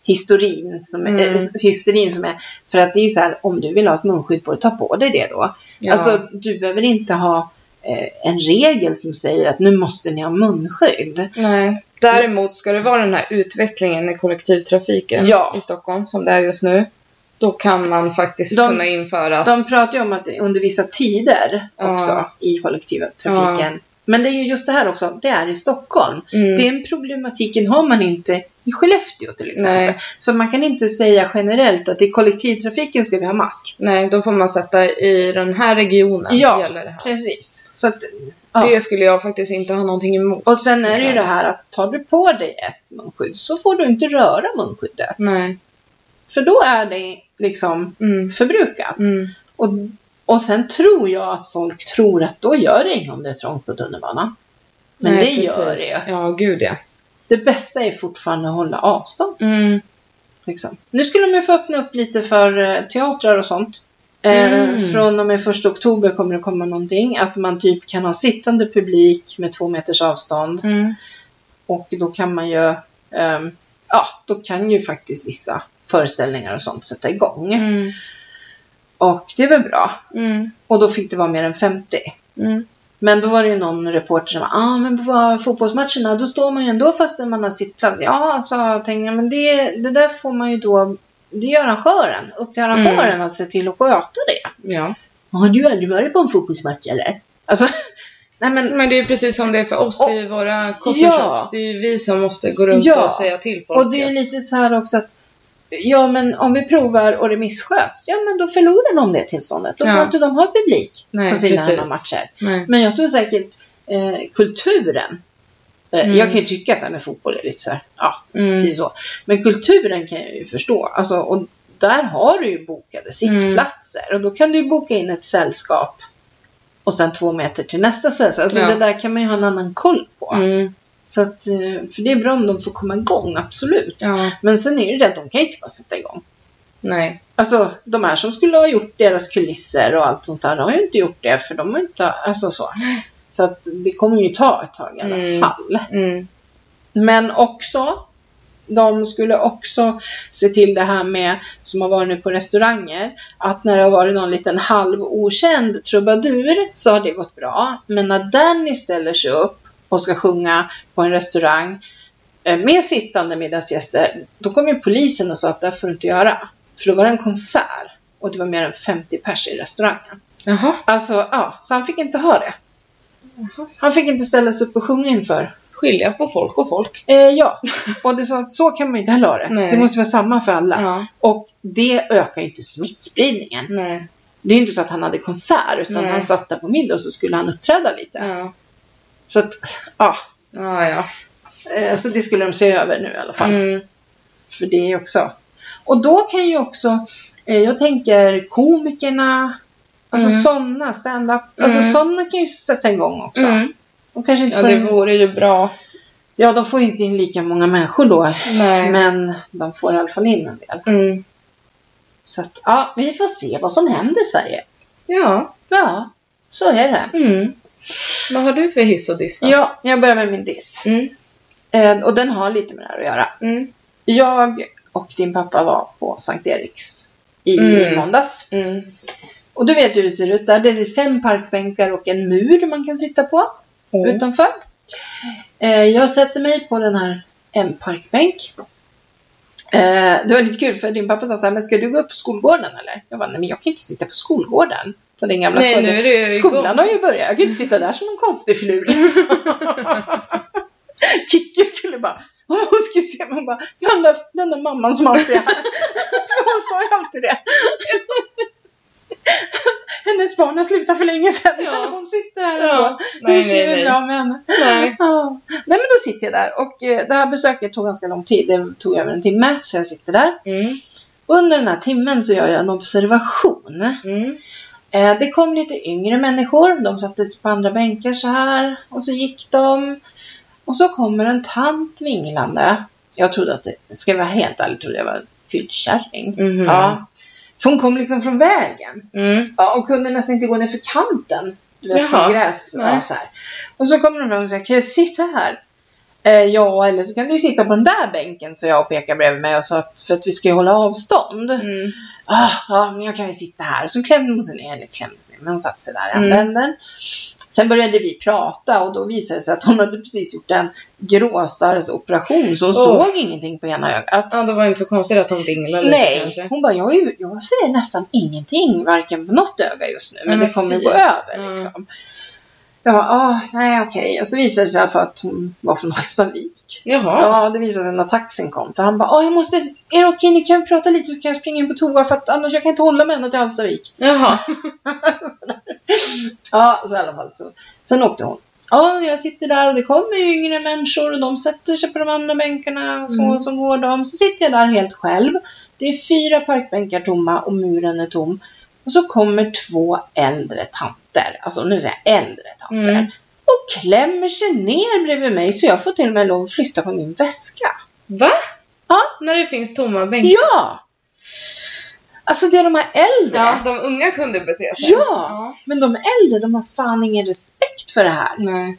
historin som, Mm. eh, hysterin som är... För att det är ju så här, om du vill ha ett munskydd på dig, ta på dig det då. Ja. Alltså, du behöver inte ha eh, en regel som säger att nu måste ni ha munskydd. Nej. Däremot ska det vara den här utvecklingen i kollektivtrafiken Ja. i Stockholm som det är just nu. Då kan man faktiskt De- kunna införa att... De pratar ju om att under vissa tider Ja. också i kollektivtrafiken. Men det är ju just det här också, det är i Stockholm. Mm. Den problematiken har man inte i Skellefteå till exempel. Nej. Så man kan inte säga generellt att i kollektivtrafiken ska vi ha mask. Nej, då får man sätta i den här regionen Ja, gäller det här. Precis. Så att, ja. Det skulle jag faktiskt inte ha någonting emot. Och sen är det ju det här att tar du på dig ett munskydd så får du inte röra munskyddet. Nej. För då är det liksom Mm. förbrukat. Mm. Och, och sen tror jag att folk tror att då gör det inget om det är trångt på tunnelbanan. Men Nej, det precis. gör det. Ja, gud ja. Det bästa är fortfarande att hålla avstånd. Mm. Liksom. Nu skulle de ju få öppna upp lite för eh, teatrar och sånt. Eh, Mm. Från och med första oktober kommer det komma någonting. Att man typ kan ha sittande publik med två meters avstånd. Mm. Och då kan man ju, ehm, ja, då kan ju faktiskt vissa föreställningar och sånt sätta igång. Mm. Och det är väl bra. Mm. Och då fick det vara mer än 50. Mm. Men då var det ju någon reporter som ah, men på fotbollsmatcherna då står man ju ändå fastän man har sittplats. Ja, sa tänkte jag, men det, det där får man ju då, det gör arrangören. Upp till arrangören Mm. att se till att sköta det. Ja. Har du aldrig varit på en fotbollsmatch eller? Alltså, nej men, Men det är precis som det är för oss Och- i våra coffee Ja. Det är ju vi som måste gå runt Ja. och säga till folk. och det är ju lite så här också att Ja men om vi provar och det missköts, ja men då förlorar de det tillståndet. Då får Ja. inte de ha publik Nej, på sina precis. matcher. Nej. Men jag tror säkert eh, kulturen. Eh, Mm. Jag kan ju tycka att det här med fotboll är lite så här, ja, Mm. precis så. Men kulturen kan jag ju förstå. Alltså, och där har du ju bokade sittplatser. Och då kan du ju boka in ett sällskap. Och sen två meter till nästa sällskap. Alltså Ja. det där kan man ju ha en annan koll på. Mm. Så att, eh, för det är bra om de får komma igång, absolut. Ja. Men sen är det det att de kan inte bara sätta igång. Nej. Alltså de här som skulle ha gjort deras kulisser och allt sånt där, de har ju inte gjort det för de har inte, alltså så. Så att det kommer ju ta ett tag i alla Mm. fall. Mm. Men också, de skulle också se till det här med, som har varit nu på restauranger, att när det har varit någon liten halv okänd trubadur så har det gått bra. Men när Danny ställer sig upp och ska sjunga på en restaurang eh, med sittande middagsgäster, då kom ju polisen och sa att det får du inte göra. För då var det en konsert och det var mer än 50 pers i restaurangen. Jaha. Alltså, ja, så han fick inte ha det. Han fick inte ställa sig upp och sjunga inför Skilja på folk och folk. Eh, ja, och det så, att så kan man ju inte heller ha det. Nej. Det måste vara samma för alla. Ja. Och det ökar ju inte smittspridningen. Nej. Det är ju inte så att han hade konsert, utan Nej. han satt där på middag och så skulle han uppträda lite. Ja. Så att, ja. Ja, ja. Eh, så det skulle de se över nu i alla fall. Mm. För det är också. Och då kan ju också, eh, jag tänker komikerna, alltså Mm. sådana, stand-up, alltså Mm. sådana kan ju sätta igång också. Mm. De kanske inte Ja, får det in, vore ju bra. ja, de får inte in lika många människor då, Nej. men de får i alla fall in en del. Mm. Så att, ja, vi får se vad som händer i Sverige. Ja. Ja, så är det. Mm. Vad har du för hiss och diss då? Ja, jag börjar med min diss. Mm. Eh, och den har lite med det här att göra. Mm. Jag och din pappa var på Sankt Eriks i Mm. måndags. Mm. Och du vet hur det ser ut där. Det är fem parkbänkar och en mur man kan sitta på Mm. utanför. Eh, jag sätter mig på den här en parkbänk. Eh, det var lite kul för din pappa sa så här, men ska du gå upp på skolgården eller? Jag bara, nej men jag kan inte sitta på skolgården. På den gamla Nej, skolan. nu Skolan har ju börjat, jag kan inte sitta där som en konstig filur. liksom. Kikki skulle bara, "Åh, hon ska se mig, bara, ja, den där, den där mamman som alltid är här. För hon sa ju alltid det. Hennes barn har slutat för länge sedan. Ja. Hon sitter här Ja. ändå. Nej, nej, det nej. bra med henne? Nej. Ja. Nej men då sitter jag där och eh, det här besöket tog ganska lång tid. Det tog över en timme så jag sitter där. Mm. Under den här timmen så gör jag en observation. Mm. Eh, Det kom lite yngre människor. De satte sig på andra bänkar så här. Och så gick de. Och så kommer en tant vinglande. Jag trodde att det, ska jag vara helt ärlig, trodde jag var en fylld kärring. Mhm. Ja. För hon kom liksom från vägen. Mm. Ja, och kunde nästan inte gå ner för kanten. Du vet, från gräs. Ja, så här. Och så kommer de fram och säger, kan jag sitta här? Eh, ja, eller så kan du sitta på den där bänken, så jag och pekar bredvid mig och sa att för att vi ska ju hålla avstånd. Mm. Ah, ja, men jag kan ju sitta här. Så klämde hon sig ner, eller klämde sig ner, men hon satte sig där i andra Mm. änden. Sen började vi prata och då visade det sig att hon hade precis gjort en gråstarrsoperation så hon Åh. såg ingenting på ena ögat. Ja, då var det inte så konstigt att hon vinglade lite Nej, kanske. hon bara, jag, jag ser nästan ingenting, varken på något öga just nu, men Nej, det kommer fy. gå över Mm. liksom. Jag bara, ah, nej okej. Och så visade det sig att hon var från Hallstavik. Jaha. Ja, det visade sig när taxin kom. För han bara, ah, jag måste, är det okej, ni kan prata lite så kan jag springa in på toa för att annars jag kan inte hålla mig ända till Hallstavik. Jaha. Ja, så i alla fall så. Sen åkte hon. Ja, jag sitter där och det kommer ju yngre människor och de sätter sig på de andra bänkarna och så, Mm. så går de. Så sitter jag där helt själv. Det är fyra parkbänkar tomma och muren är tom. Och så kommer två äldre tanter, alltså nu säger jag äldre tanter, Mm. och klämmer sig ner bredvid mig så jag får till och med lov att flytta på min väska. Va? Ja. När det finns tomma bänkar. Ja! Alltså det är de här äldre. Ja, de unga kunde bete sig. Ja. Men de äldre, de har fan ingen respekt för det här. Nej.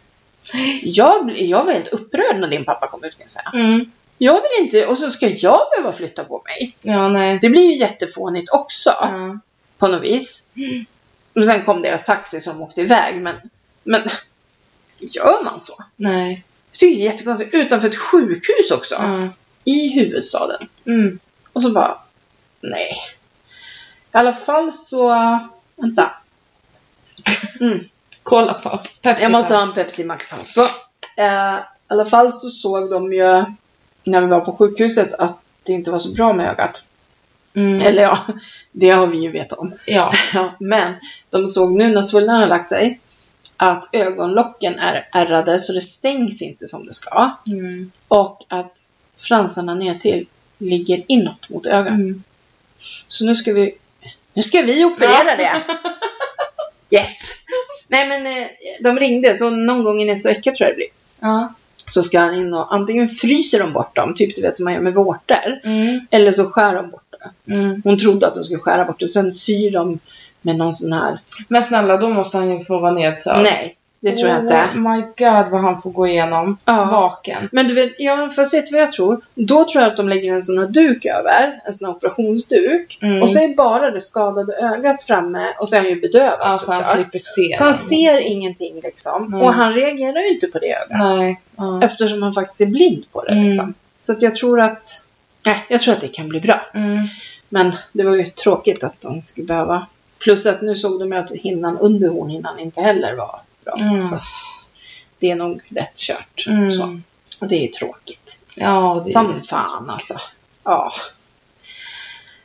Jag, jag var helt upprörd när din pappa kom ut kan jag säga. Mm. Jag vill inte, och så ska jag behöva flytta på mig. Ja, nej. Det blir ju jättefånigt också. Ja. på något vis. Men sen kom deras taxi som åkte iväg. Men, men gör man så? Nej. Jag tycker det är jättekonstigt. Utanför ett sjukhus också. Ja. I huvudstaden. Mm. Och så bara, nej. I alla fall så, vänta. Mm. Kolla paus. Pepsi Jag måste ha en Pepsi Max-paus. Så, eh, I alla fall så såg de ju, när vi var på sjukhuset, att det inte var så bra med ögat. Mm. Eller ja, det har vi ju vetat om. Ja. Ja, men de såg nu när svullnaden har lagt sig att ögonlocken är ärrade så det stängs inte som det ska. Mm. Och att fransarna ner till ligger inåt mot ögat. Mm. Så nu ska vi, nu ska vi operera Ja. det. Yes! Nej men eh, de ringde så någon gång i nästa vecka tror jag det blir. Ja. Så ska han in och antingen fryser de bort dem, typ du vet som man gör med vårtor. Mm. Eller så skär de bort det. Mm. Hon trodde att de skulle skära bort det, sen syr de med någon sån här. Men snälla, då måste han ju få vara nedsövd. Nej, det tror jag inte. Oh my god vad han får gå igenom. Ja. Vaken. Men du vet, ja, fast vet du vad jag tror? Då tror jag att de lägger en sån här duk över, en sån här operationsduk. Mm. Och så är bara det skadade ögat framme och så är han ju bedövad Alltså han slipper se. Så han ser ingenting liksom. Mm. Och han reagerar ju inte på det ögat. Nej. Ja. Eftersom han faktiskt är blind på det Mm. liksom. Så att jag tror att, nej, jag tror att det kan bli bra. Mm. Men det var ju tråkigt att de skulle behöva. Plus att nu såg de ju att hinnan under hornhinnan inte heller var bra. Mm. Så det är nog rätt kört. Mm. Så. Och det är tråkigt. Ja, det är Som fan alltså. Ja.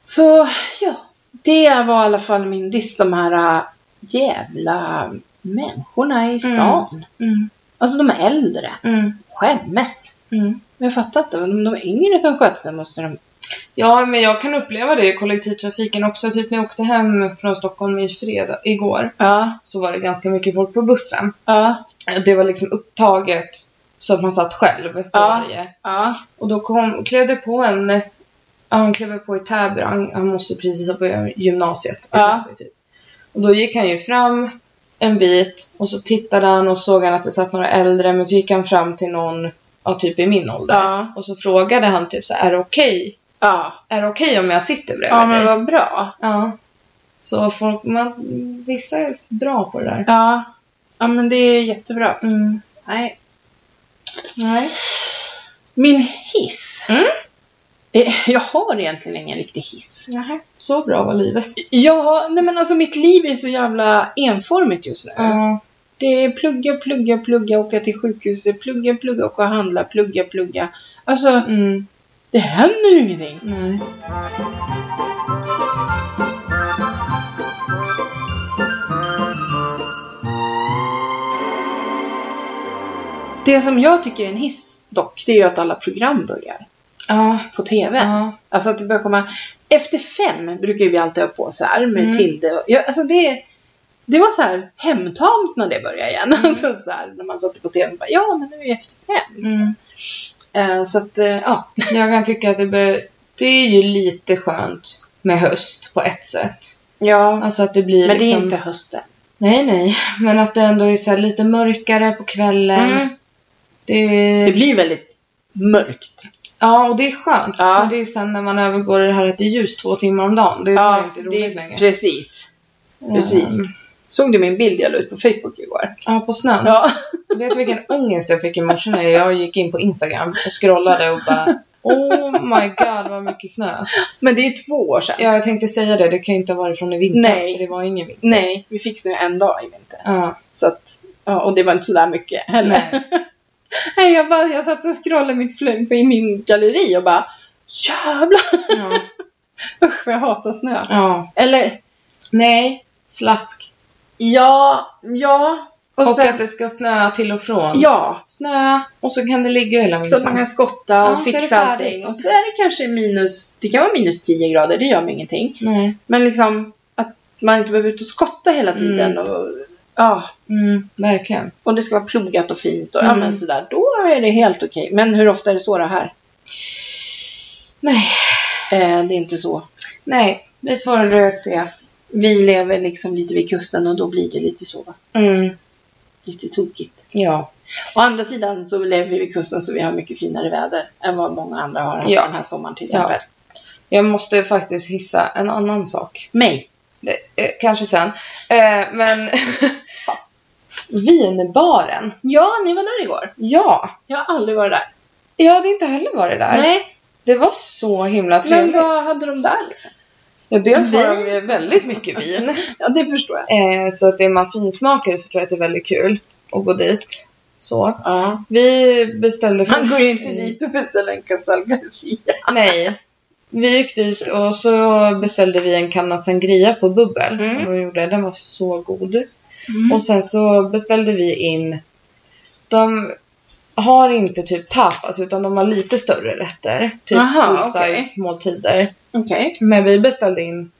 Så ja, det var i alla fall min diss. De här äh, jävla människorna i stan. Mm. Alltså de är äldre. Mm. Skämmes. Mm. Jag fattar inte. Om de yngre kan sköta sig måste de... Ja, men jag kan uppleva det i kollektivtrafiken också. Typ när jag åkte hem från Stockholm i fredag, igår, Ja, så var det ganska mycket folk på bussen. ja, Det var liksom upptaget så att man satt själv på Ja. varje. ja. Och då kom, klev det på en, ja, han klev på i Täby, han, han måste precis ha börjat gymnasiet i Ja. Täby typ. Och då gick han ju fram en bit och så tittade han och såg han att det satt några äldre men så gick han fram till någon, ja typ i min ålder. Ja. Och så frågade han typ så är det okej? Ja, Är det okej om jag sitter bredvid ja men dig? vad bra. Ja. Så folk, man, vissa är bra på det där. Ja, ja men det är jättebra. Mm. Nej. Nej. Min hiss. Mm. Eh, Jag har egentligen ingen riktig hiss. Nähä. Så bra var livet. Ja, nej men alltså mitt liv är så jävla enformigt just nu. Ja. Det är plugga, plugga, plugga, åka till sjukhuset, plugga, plugga, åka och handla, plugga, plugga. Alltså, Mm. Det händer ju ingenting. Nej. Det som jag tycker är en hiss dock, det är ju att alla program börjar Ja. på TV. Ja. Alltså att det börjar komma... Efter fem brukar vi alltid ha på så här med Mm. Tilde. och- Ja, alltså det, det var så här hemtamt när det började igen. Mm. Alltså så här, när man satt på TV och bara, ja men nu är vi efter fem. Mm. Eh, så att, eh, ja. Jag kan tycka att det, bör, det är ju lite skönt med höst på ett sätt. ja. Alltså att det blir Men det liksom... är inte hösten. Nej, nej. Men att det ändå är så lite mörkare på kvällen. Mm. Det... Det blir väldigt mörkt. Ja, och det är skönt. Ja. Men det är sen när man övergår i det här att det är ljust två timmar om dagen. Det är Ja, inte roligt det, längre. precis. Precis. Mm. Såg du min bild jag la ut på Facebook igår? Ja, på snön. Ja. Vet du vilken ångest jag fick i morse när jag gick in på Instagram och scrollade och bara Oh my god vad mycket snö. Men det är ju två år sedan. Ja, jag tänkte säga det. Det kan ju inte ha varit från i vintras Nej. för det var ingen vinter. Nej, vi fick snö en dag i vinter. Ja, Så att, ja, och det var inte sådär mycket heller. nej. Nej, jag, bara, jag satt och scrollade mitt på i min galleri och bara Jävlar! Ja. Usch, vad jag hatar snö. ja. Eller, Nej, slask. Ja, ja. Och, Och sen, att det ska snöa till och från. ja, Snö och så kan det ligga hela så att man vintern. kan skotta Ja, och det fixa allting. Och så är det kanske minus, det kan vara minus 10 grader, det gör mig ingenting. Nej. Men liksom att man inte behöver ut och skotta hela tiden. Och, ja, Mm, verkligen. och det ska vara plogat och fint och ja, Mm. men sådär. Då är det helt okej. Men hur ofta är det så det här? Nej. Eh, det är inte så. Nej, vi får se. Vi lever liksom lite vid kusten och då blir det lite så. Mm. Lite tokigt. Ja. Å andra sidan så lever vi vid kusten så vi har mycket finare väder än vad många andra har haft Ja. den här sommaren till Ja. exempel. Jag måste faktiskt hissa en annan sak. Mig. Det, eh, kanske sen. Eh, men vinbaren. Ja, ni var där igår. Ja. Jag har aldrig varit där. Jag hade inte heller varit där. Nej, Det var så himla men trevligt. vad hade de där liksom? Ja, dels var de ju väldigt mycket vin. Ja, det förstår jag. Eh, så att är man finsmakare så tror jag att det är väldigt kul att gå dit. Så. Ja. Vi beställde Man går ju inte dit och beställer en Casal Garcia. Nej. Vi gick dit och så beställde vi en kanna sangria på bubbel Mm. som de gjorde. Den var så god. Mm. Och sen så beställde vi in... De har inte typ tapas utan de har lite större rätter. Typ Aha, full size okej. måltider. Okej. Men vi beställde in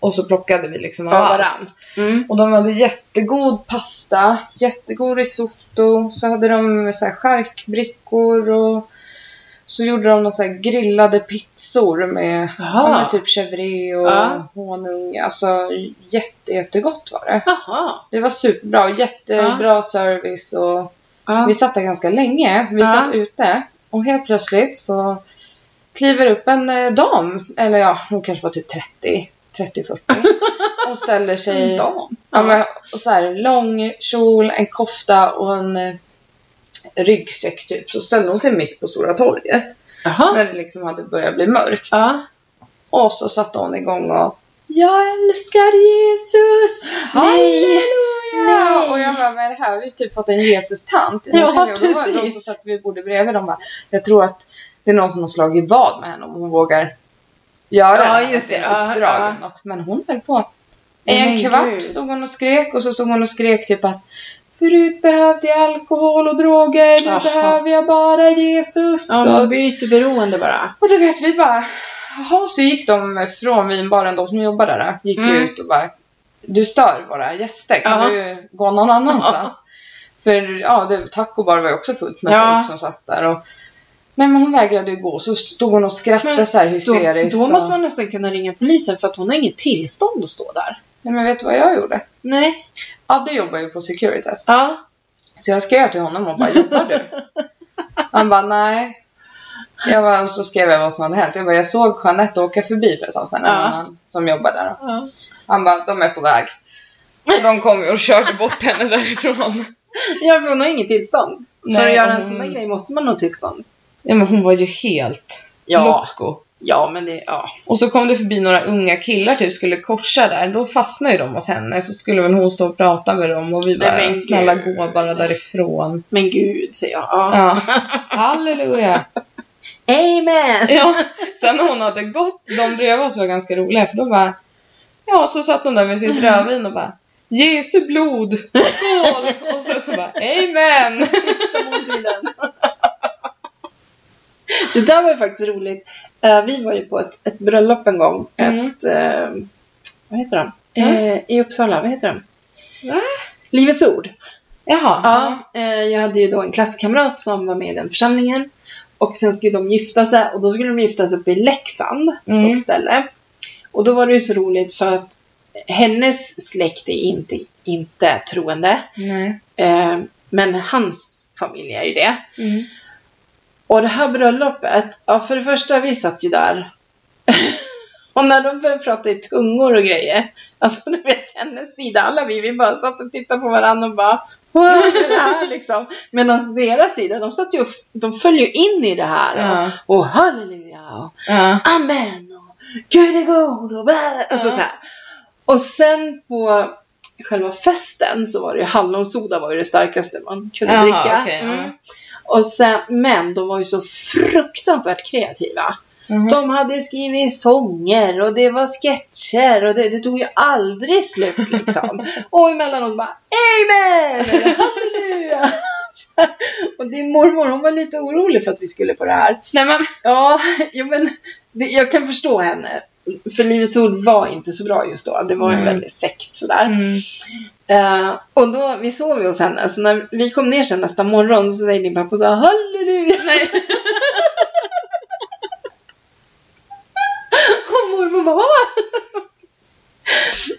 och så plockade vi liksom av allt. Mm. Och de hade jättegod pasta, jättegod risotto, så hade de så här charkbrickor och så gjorde de några så här grillade pizzor med, ja, med typ chèvre och Ja. honung. Alltså jätte, jättegott var det. Jaha. Det var superbra jättebra service och Ja. vi satt där ganska länge. Vi Ja. satt ute och helt plötsligt så kliver upp en eh, dam, eller ja, hon kanske var typ 30, 30-40 och ställer sig En dam. Ja, men, och så här, lång kjol, en kofta och en eh, ryggsäck typ. Så ställde hon sig mitt på Stora torget. Jaha. När det liksom hade börjat bli mörkt. Ja. Och så satte hon igång och Jag älskar Jesus! Nej! Halleluja! Nej! Och jag bara, men här har vi typ fått en Jesus-tant. Ja. Och då var det de som satt vid bordet bredvid. De bara, jag tror att det är någon som har slagit vad med henne om hon vågar göra Ja, det just det. Ja, uppdrag ja. eller något. Men hon höll på. I en kvart gud. stod hon och skrek och så stod hon och skrek typ att Förut behövde jag alkohol och droger, nu Jaha. behöver jag bara Jesus. Ja, man byter beroende bara. och du vet, vi bara... Jaha, så gick de från vinbaren, de som jobbar där, gick Mm. ut och bara Du stör våra gäster, kan Ja. du gå någon annanstans? För ja, det, tacobar var ju också fullt med Ja. folk som satt där. Och, men hon vägrade ju gå, så stod hon och skrattade Men så här Då, hysteriskt. då måste och, man nästan kunna ringa polisen för att hon har inget tillstånd att stå där. Nej, men vet du vad jag gjorde? Nej. Adde jobbar ju på Securitas. Ja. Så jag skrev till honom och bara, jobbar du? Han bara, nej. Jag bara, och så skrev jag vad som hade hänt. Jag bara, jag såg Jeanette åka förbi för ett tag sedan, Ja. annan som jobbar där. ja. Han bara, de är på väg. Så de kom ju och körde bort henne därifrån. Ja, för hon har inget tillstånd. för Nej, att göra en sån där grej måste man ha tillstånd. Ja, men hon var ju helt Ja. loco. Ja, men det, ja. Och så kom det förbi några unga killar typ skulle korsa där. Då fastnade ju de hos henne. Så skulle väl hon stå och prata med dem och vi bara, Nej, snälla gud. gå bara därifrån. Men gud, säger jag. Ja. Ja, halleluja. Amen! Ja, sen när hon hade gått, de bredvid oss var ganska roliga för då bara, ja så satt hon där med sitt rödvin och bara, Jesu blod, skål! Och sen så bara, amen! Det där var ju faktiskt roligt. Eh, vi var ju på ett, ett bröllop en gång. Mm. Ett, eh, vad heter de? Mm. Eh, I Uppsala, vad heter de? Va? Livets Ord. Jaha. Ja, jag hade ju då en klasskamrat som var med i den församlingen. Och sen skulle de gifta sig och då skulle de gifta sig uppe i Leksand Mm. på ett ställe. Och då var det ju så roligt för att hennes släkt är inte, inte troende. Eh, men hans familj är ju det. Mm. Och det här bröllopet, ja för det första vi satt ju där. och när de började prata i tungor och grejer. Alltså du vet hennes sida, alla vi, vi bara satt och tittade på varandra och bara här liksom? Medan deras sida, de satt ju de föll ju in i det här. Ja. Och, och halleluja och Ja. amen och Gud är god och bla, alltså så här. Och sen på själva festen så var det ju hallonsoda var ju det starkaste man kunde Jaha, dricka. okej, ja. mm. Och sen, men de var ju så fruktansvärt kreativa. Mhm. De hade skrivit sånger och det var sketcher och det, det tog ju aldrig slut liksom. och emellanåt så bara Amen! Eller Halleluja! Och din mormor hon var lite orolig för att vi skulle på det här. Nej men, Ja, jo, men jag kan förstå henne. För Livets Ord var inte så bra just då. Det var en mm. väldigt sekt sådär. Mm. Uh, och då, vi sov ju hos henne. Så när vi kom ner sen nästa morgon så säger din pappa så här, halleluja. Nej. och mormor bara.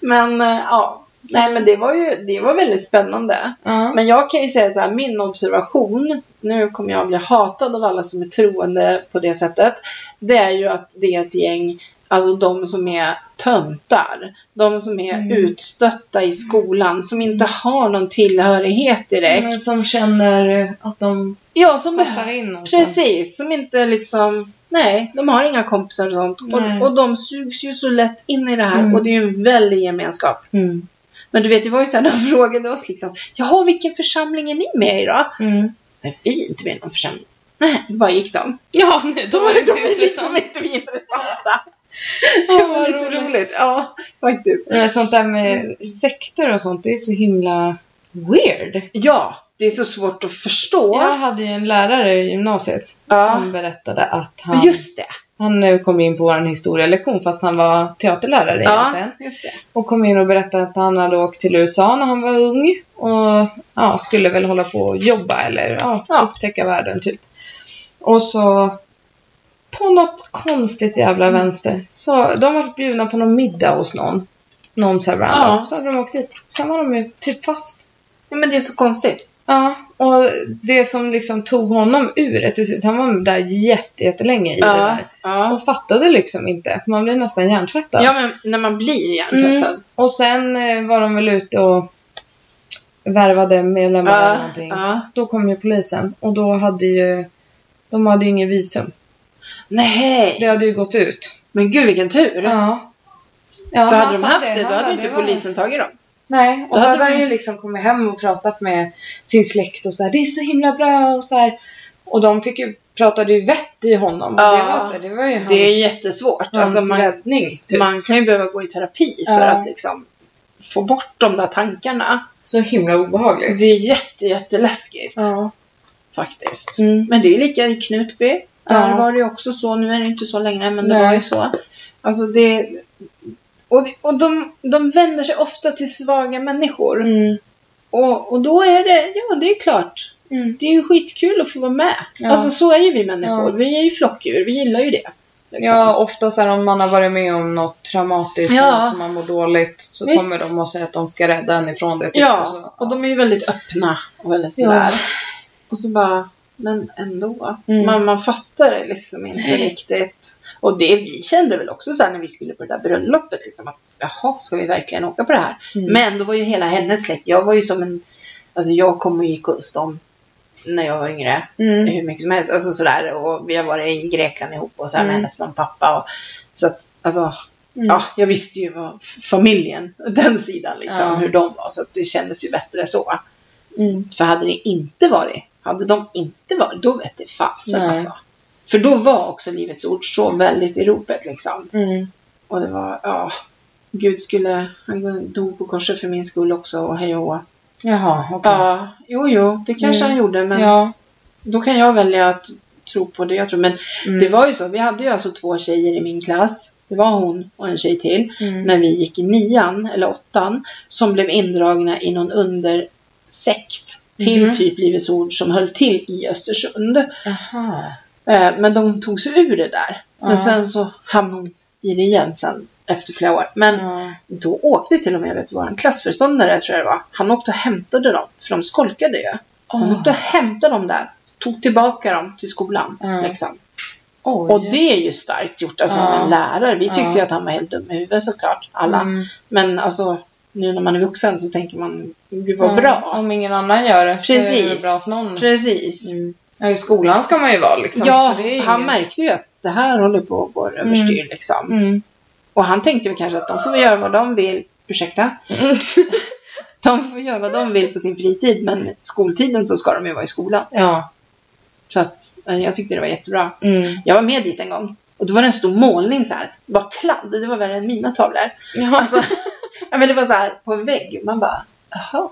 Men uh, ja, nej men det var ju det var väldigt spännande. Ja. Men jag kan ju säga så här, min observation, nu kommer jag bli hatad av alla som är troende på det sättet, det är ju att det är ett gäng, alltså de som är töntar, de som är Mm. utstötta i skolan, som inte har någon tillhörighet direkt. Men som känner att de Ja, som passar in någonstans. Precis, som inte liksom, nej, de har inga kompisar och sånt. Och, och de sugs ju så lätt in i det här Mm. och det är ju en väldig gemenskap. Mm. Men du vet, det var ju så här, de frågade oss liksom, jaha, vilken församling är ni med i då? Mm. Men vi är inte med i någon församling. Nej, var gick de? Ja, nej, Då då var de är liksom inte vi intressanta. Ja, Det var lite roligt. roligt. Ja, faktiskt. Men Sånt där med sekter och sånt, det är så himla weird. Ja, det är så svårt att förstå. Jag hade ju en lärare i gymnasiet Ja. som berättade att han, just det. Han eh, kom in på vår historielektion fast han var teaterlärare Ja, egentligen. just det. Och kom in och berättade att han hade åkt till USA när han var ung och ja, skulle väl hålla på och jobba eller ja, Ja. upptäcka världen typ. Och så på något konstigt jävla Mm. vänster så de var bjudna på någon middag hos någon. Någon så här random. Ja. Så hade de åkt dit. Sen var de ju typ fast. Ja, men det är så konstigt. Ja, och det som liksom tog honom ur det till slut, han var där jätte, jättelänge i det där. ja. Och fattade liksom inte. Man blev nästan hjärntvättad. Ja, men när man blir hjärntvättad. Mm. Och sen eh, var de väl ute och värvade medlemmar eller någonting. ja. Då kom ju polisen och då hade ju de hade ju ingen visum. Nej, Det hade ju gått ut. men gud vilken tur. Ja. ja För hade de haft det, då Han hade bara, inte det var- polisen tagit dem. Nej, och så hade han ju liksom kommit hem och pratat med sin släkt och så här, det är så himla bra och så här. Och de fick ju, pratade ju vett i honom. Ja. det, var så, det var ju hans, Det är jättesvårt. hans Alltså man, räddning. Typ. man kan ju behöva gå i terapi för Ja. att liksom få bort de där tankarna. Så himla obehagligt. Det är jätte, jätteläskigt Ja. faktiskt. Mm. Men det är lika i Knutby. Där Ja. var det ju också så. Nu är det inte så längre, men det Nej. var ju så. Alltså det... Och, och de, de vänder sig ofta till svaga människor. Mm. Och, och då är det, ja det är klart. Mm. Det är ju skitkul att få vara med. Ja. Alltså så är ju vi människor. Ja. Vi är ju flockdjur. Vi gillar ju det. liksom. Ja, ofta så här, om man har varit med om något traumatiskt Ja. något som man mår dåligt så Visst. kommer de och säger att de ska rädda en ifrån det. Typ. Ja, Och så, och de är ju väldigt öppna och väldigt Ja. sådär. Och så bara, men ändå. Mm. Man, man fattar det liksom inte riktigt. Och det vi kände väl också så här när vi skulle på det där bröllopet, liksom att jaha, ska vi verkligen åka på det här? Mm. Men då var ju hela hennes släkt, jag var ju som en, alltså jag kom och gick hos dem när jag var yngre, Mm. hur mycket som helst, alltså sådär. Och vi har varit i Grekland ihop och så här med Mm. hennes mamma och pappa. Och, så att, alltså, Mm. ja, jag visste ju vad familjen, den sidan liksom, Ja. hur de var. Så det kändes ju bättre så. Mm. För hade det inte varit, hade de inte varit, då vet det fasen Nej. alltså. För då var också Livets Ord så väldigt i ropet liksom. Mm. Och det var, ja, Gud skulle, han dog på korset för min skull också och hej och. Jaha, okej. Ja, jo, jo, det kanske Mm. han gjorde, men Ja. då kan jag välja att tro på det jag tror. Men Mm. det var ju så, vi hade ju alltså två tjejer i min klass. Det var hon och en tjej till. Mm. När vi gick i nian, eller åttan, som blev indragna i någon undersekt till Mhm. typ Livets Ord som höll till i Östersund. Aha. Eh, Men de tog sig ur det där. Men sen så hamnade hon i det igen sen efter flera år. Men Ja. då åkte till och med, vet du, vår klassföreståndare tror jag det var. Han åkte och hämtade dem, för de skolkade ju. Han Åh. åkte och hämtade dem där. Tog tillbaka dem till skolan. Ja. Liksom. Oj. Och det är ju starkt gjort, alltså Ja. en lärare. Vi tyckte Ja. ju att han var helt dum i huvudet såklart, alla. Mm. Men alltså, nu när man är vuxen så tänker man, gud vad Ja, bra. Om ingen annan gör det. är det Precis. väl bra att någon... Precis. Mm. Ja, i skolan ska man ju vara liksom. Ja, han ingen- märkte ju att det här håller på att gå överstyr liksom. Mm. Och han tänkte väl kanske att de får göra vad de vill, ursäkta, de får göra vad de vill på sin fritid, men skoltiden så ska de ju vara i skolan. ja. Så att eh, jag tyckte det var jättebra. Mm. Jag var med dit en gång och då var det en stor målning så här. Det var kladd, det var värre än mina tavlor. Ja. Alltså, men det var så här på en vägg. Man bara, jaha.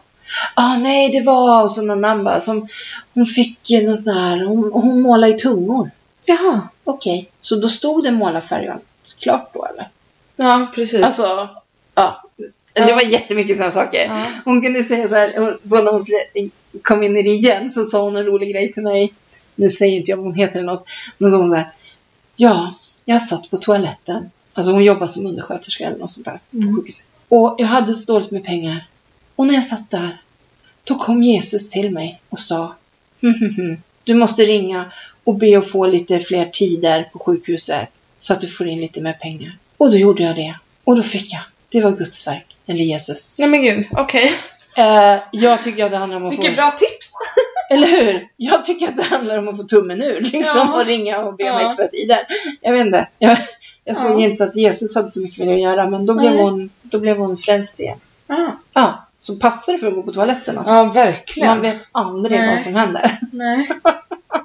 Ah, nej, det var och så någon namn bara som hon fick någon sån här, hon, hon målade i tungor. Jaha. Okej, så då stod det målarfärg och allt klart då eller? Ja, precis. Alltså, ja. Det var jättemycket sådana saker. Ja. Hon kunde säga så här, både när hon kom in i det igen så sa hon en rolig grej till mig. Nu säger inte jag vad hon heter eller något. Men så hon så här, ja, jag satt på toaletten. Alltså hon jobbar som undersköterska eller något sånt där på Mm. sjukhuset. Och jag hade så dåligt med pengar. Och när jag satt där, då kom Jesus till mig och sa "Hm, hm, hm, Du måste ringa och be att få lite fler tider på sjukhuset så att du får in lite mer pengar. Och då gjorde jag det. Och då fick jag. Det var Guds verk, eller Jesus. Nej men gud, okej. Eh, jag tycker att det handlar om att Vilket få... bra tips! Eller hur? Jag tycker att det handlar om att få tummen ur liksom Ja. och ringa och be om Ja. extra tider. Jag vet inte. Jag, jag såg Ja. inte att Jesus hade så mycket med det att göra men då blev Nej. hon, då blev hon frälst igen. Ja, Ja, så passa dig för att gå på toaletten alltså. ja verkligen. Man vet aldrig Nej. vad som händer. Nej.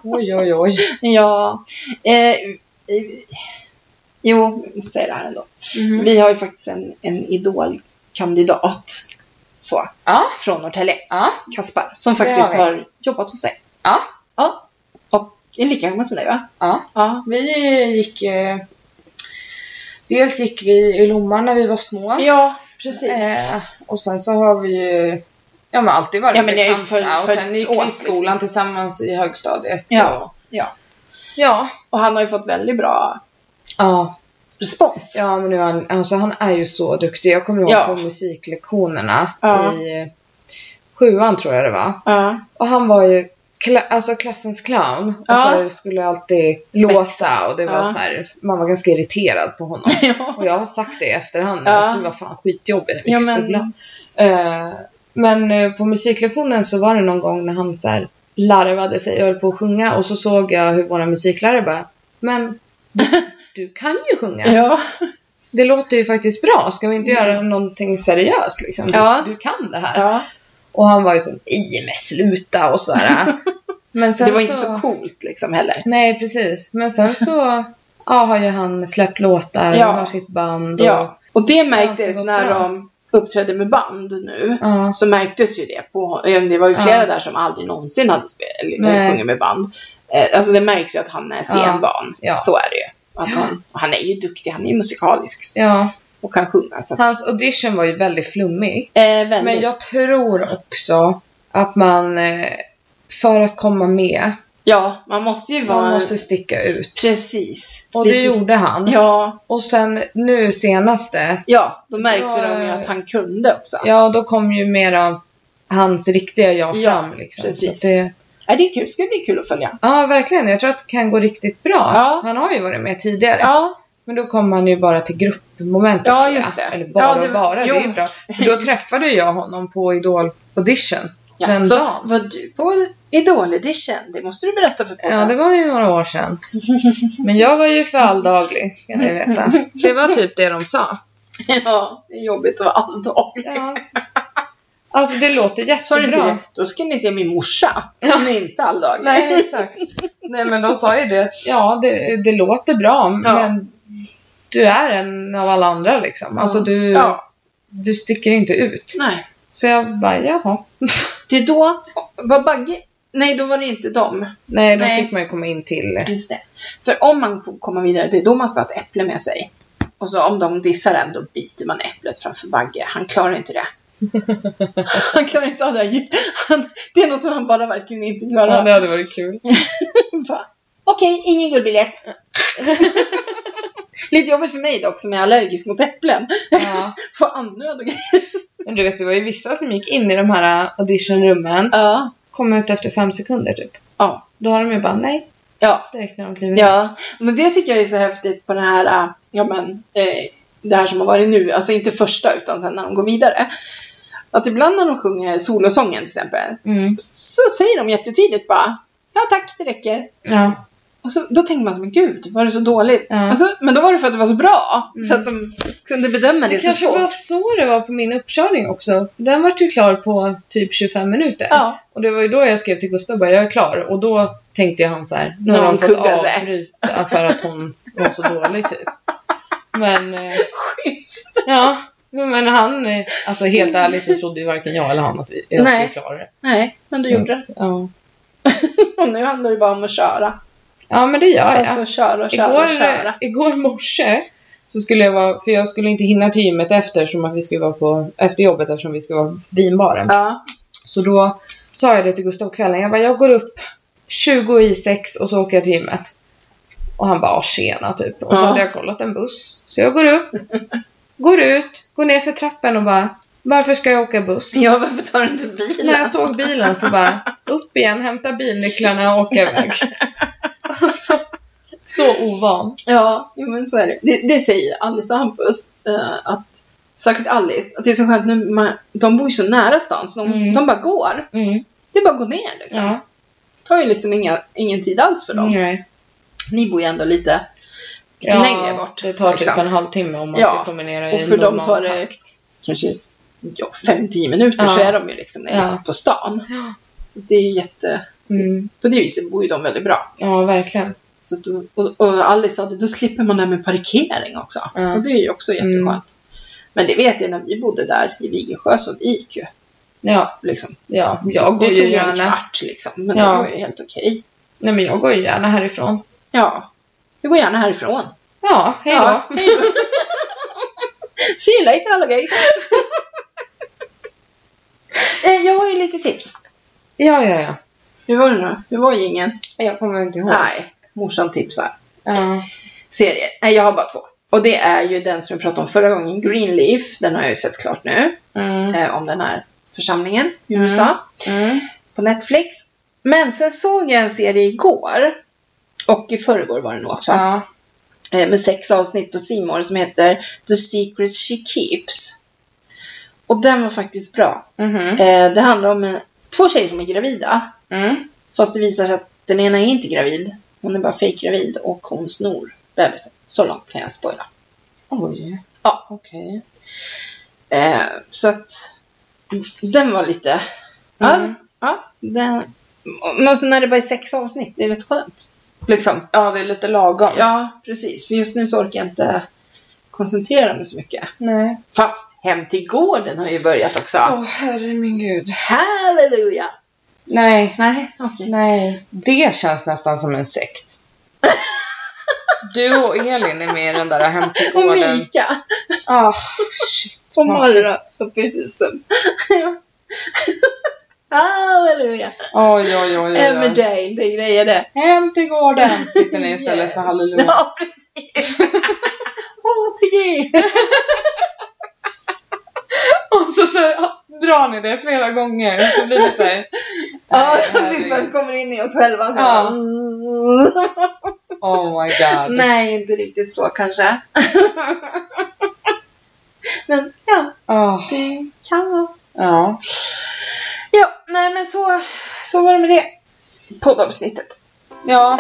Oj, oj, oj. Ja, eh, eh, jo, säger det här ändå. Mhm. Vi har ju faktiskt en, en idolkandidat så, Ja, från Norrtälje, ja, Kaspar, som Det faktiskt har jobbat hos dig. ja, Ja, och är lika gammal som dig va? ja. Ja. Vi gick... Eh, dels gick vi i Lomma när vi var små. Ja, precis. Eh, och sen så har vi ju ja, men alltid varit Ja, men bekanta. följt- och sen gick vi i skolan liksom. tillsammans i högstadiet. Ja, Och, ja. ja. Och han har ju fått väldigt bra Ja, respons. ja men nu han, alltså han är ju så duktig. Jag kommer ihåg Ja. på musiklektionerna Ja. i sjuan tror jag det var. Ja. Och han var ju kla- alltså klassens clown. Och Ja. så skulle alltid Spexa. låta och det var Ja. så här, man var ganska irriterad på honom. ja. Och jag har sagt det i efterhand Ja. att du var fan skitjobbig när vi Ja, gick men- skolan. Eh, men eh, på musiklektionen så var det någon gång när han så här larvade sig och höll på att sjunga och så såg jag hur våra musiklärare bara Men du, du kan ju sjunga. Ja. Det låter ju faktiskt bra. Ska vi inte göra någonting seriöst liksom? Du, du kan det här. Ja. Och han var ju så nej men sluta och sådär. Men sen Det var inte så coolt liksom heller. Nej, precis. Men sen så ja, har ju han släppt låtar Ja. och har sitt band. Och, Ja. Och det märktes gått när bra. de uppträdde med band nu. Ja. Så märktes ju det på Det var ju flera Ja. där som aldrig någonsin hade sjungit med band. Eh, Alltså det märks ju att han är scenvan. Ja. Så är det ju. Att han, han är ju duktig, han är ju musikalisk ja. Och kan sjunga. Så. att- Hans audition var ju väldigt flummig. Eh, väldigt. Men jag tror också att man, eh, för att komma med, Ja, man måste ju vara... man måste sticka ut. Precis. Och det Lite- gjorde han. Ja, Och sen nu senaste, ja, då märkte Då, de ju eh, att han kunde också. ja då kom ju mer av hans riktiga jag Ja, fram. Liksom. precis. Så det, Ja, det är kul, ska bli kul att följa. ja, verkligen. Jag tror att det kan gå riktigt bra. Ja. Han har ju varit med tidigare. Ja, Men då kom han ju bara till gruppmomentet. Ja, just det. Eller bara Ja, det- och bara, det är jo. bra. För då träffade jag honom på Idol audition. Den Jaså, dagen. var du på Idol Edition? Det måste du berätta för podden. Ja, det var ju några år sedan. Men jag var ju för alldaglig, ska ni veta. Det var typ det de sa. Ja, det är jobbigt att vara alldaglig. Ja. Alltså det låter Sa du inte jättebra. det? Då ska ni se min morsa. Ja. Hon är inte alldaglig. Nej, exakt. Nej, men de sa ju det. Ja, det, det låter bra, Ja. men du är en av alla andra liksom. Alltså du, Ja. du sticker inte ut. Nej. Så jag bara, jaha. Det är då, var Bagge... Nej, då var det inte dem. Nej, då Nej. fick man ju komma in till... Just det. För om man får komma vidare, det är då man ska ha ett äpple med sig. Och så om de dissar en, då biter man äpplet framför Bagge. Han klarar inte det. Han klarar inte av det här. Han, det är något som han bara verkligen inte Ja, klarar. det hade varit kul. Okej, ingen guldbiljett. Lite jobbigt för mig dock som är allergisk mot äpplen. Ja. Få andnöd och grejer. Men du vet, det var ju vissa som gick in i de här auditionrummen, Ja. kom ut efter fem sekunder typ. Ja. Då har de ju bara nej, Ja. direkt när de kliver. Ja, men det tycker jag är så häftigt på det här, äh, ja men, eh, det här som har varit nu, alltså inte första utan sen när de går vidare. Att ibland när de sjunger solosången till exempel, Mm. så säger de jättetidigt bara, ja tack, det räcker. Ja. Och så, då tänker man, men gud, var det så dåligt? Ja. Alltså, men då var det för att det var så bra, Mm. så att de kunde bedöma det, Det så kanske fort. var så det var på min uppkörning också. Den var ju klar på typ 25 minuter. Ja. Och det var ju då jag skrev till Gustav bara, jag är klar. Och då tänkte jag han så här, nu har de fått avbryta för att hon var så dålig typ. Men, eh, Schysst! ja. Men han, eh, alltså helt ärligt så trodde ju varken jag eller han att jag Nej. skulle klara det. Nej, men du Så- gjorde det. Ja. Och nu handlar det bara om att köra. Ja, men det gör jag. Alltså köra och köra igår, och köra. igår morse så skulle jag vara, för jag skulle inte hinna till gymmet efter, som att vi skulle vara på, efter jobbet eftersom vi skulle vara på vinbaren. Ja. Så då sa jag det till Gustav kvällen. Jag bara, jag går upp 20 i 6 och så åker jag till gymmet. Och han bara, "Ah, tjena typ. Och så Ja. hade jag kollat en buss. Så jag går upp. Går ut, går ner för trappen och bara Varför ska jag åka buss? Ja, varför tar du inte bilen? När jag såg bilen så bara upp igen, hämta bilnycklarna och åka iväg. Alltså, så ovan. Ja, jo, men så är det. Det, det säger Alice och Hampus. eh, att, särskilt Alice, att det är så skönt nu. Man, de bor ju så nära stan så de, Mm. de bara går. Mm. Det är bara att gå ner liksom. Ja. Det tar ju liksom inga, ingen tid alls för dem. Nej. Ni bor ju ändå lite, lite längre bort. Det tar typ liksom. en halvtimme om man Ja, ska promenera i Och för dem normal tar det takt. kanske ja, 5-10 minuter Ja. så är de ju liksom nere Ja. på stan. Ja. Så det är ju jätte... Mm. På det viset bor ju de väldigt bra. Ja, verkligen. Så då, och, och Alice sa då slipper man det här med parkering också. Ja. Och det är ju också jätteskönt. Mm. Men det vet jag när vi bodde där i Vigersjö så vi gick ju Ja, liksom. ja. Jag går det tog ju en gärna... kvart liksom. Men Ja. det var ju helt okej. Nej, men jag går ju gärna härifrån. Ja. Vi går gärna härifrån. Ja, hej då. Ja, hej då. See you later alligator. Eh, jag har ju lite tips. Ja, ja, ja. Hur var det nu? Hur var ingen? Jag kommer inte ihåg. Nej, morsan tipsar. Ja. Serier. Nej, jag har bara två. Och det är ju den som vi pratade om förra gången, Greenleaf. Den har jag ju sett klart nu. Mm. Eh, om den här församlingen i Mm. USA. Mm. På Netflix. Men sen såg jag en serie igår. Och i förrgår var det nog också. Ja. Eh, med sex avsnitt på Simor som heter The Secrets She Keeps. Och den var faktiskt bra. Mhm. Eh, det handlar om en, två tjejer som är gravida. Mm. Fast det visar sig att den ena är inte gravid. Hon är bara fejkgravid och hon snor bebisen. Så långt kan jag spoila. Oj. Ja. Okej. Eh, så att den var lite... Ja, Mm. ja den, men så när det bara är sex avsnitt, det är rätt skönt. Liksom. Ja, det är lite lagom. Ja, precis. För just nu så orkar jag inte koncentrera mig så mycket. Nej. Fast Hem till gården har ju börjat också. Åh, herre min gud. Halleluja! Nej. Nej, okej. Nej. Det känns nästan som en sekt. Du och Elin är med i den där hem till Och gården. Mika. Ah, shit. Och Marra som på husen. Halleluja! Oj, oj, oj. Emmerdale, det är grejer det. Hem till gården sitter ni istället för Yes. halleluja. Ja, precis. HTG! Och så, så drar ni det flera gånger så blir det så här. Ja, precis. Man kommer in i oss själva. Så Ja. Oh my god. Nej, inte riktigt så kanske. Men ja, Ah, det kan vara. ja. Ja, nej men så, så var det med det poddavsnittet. Ja,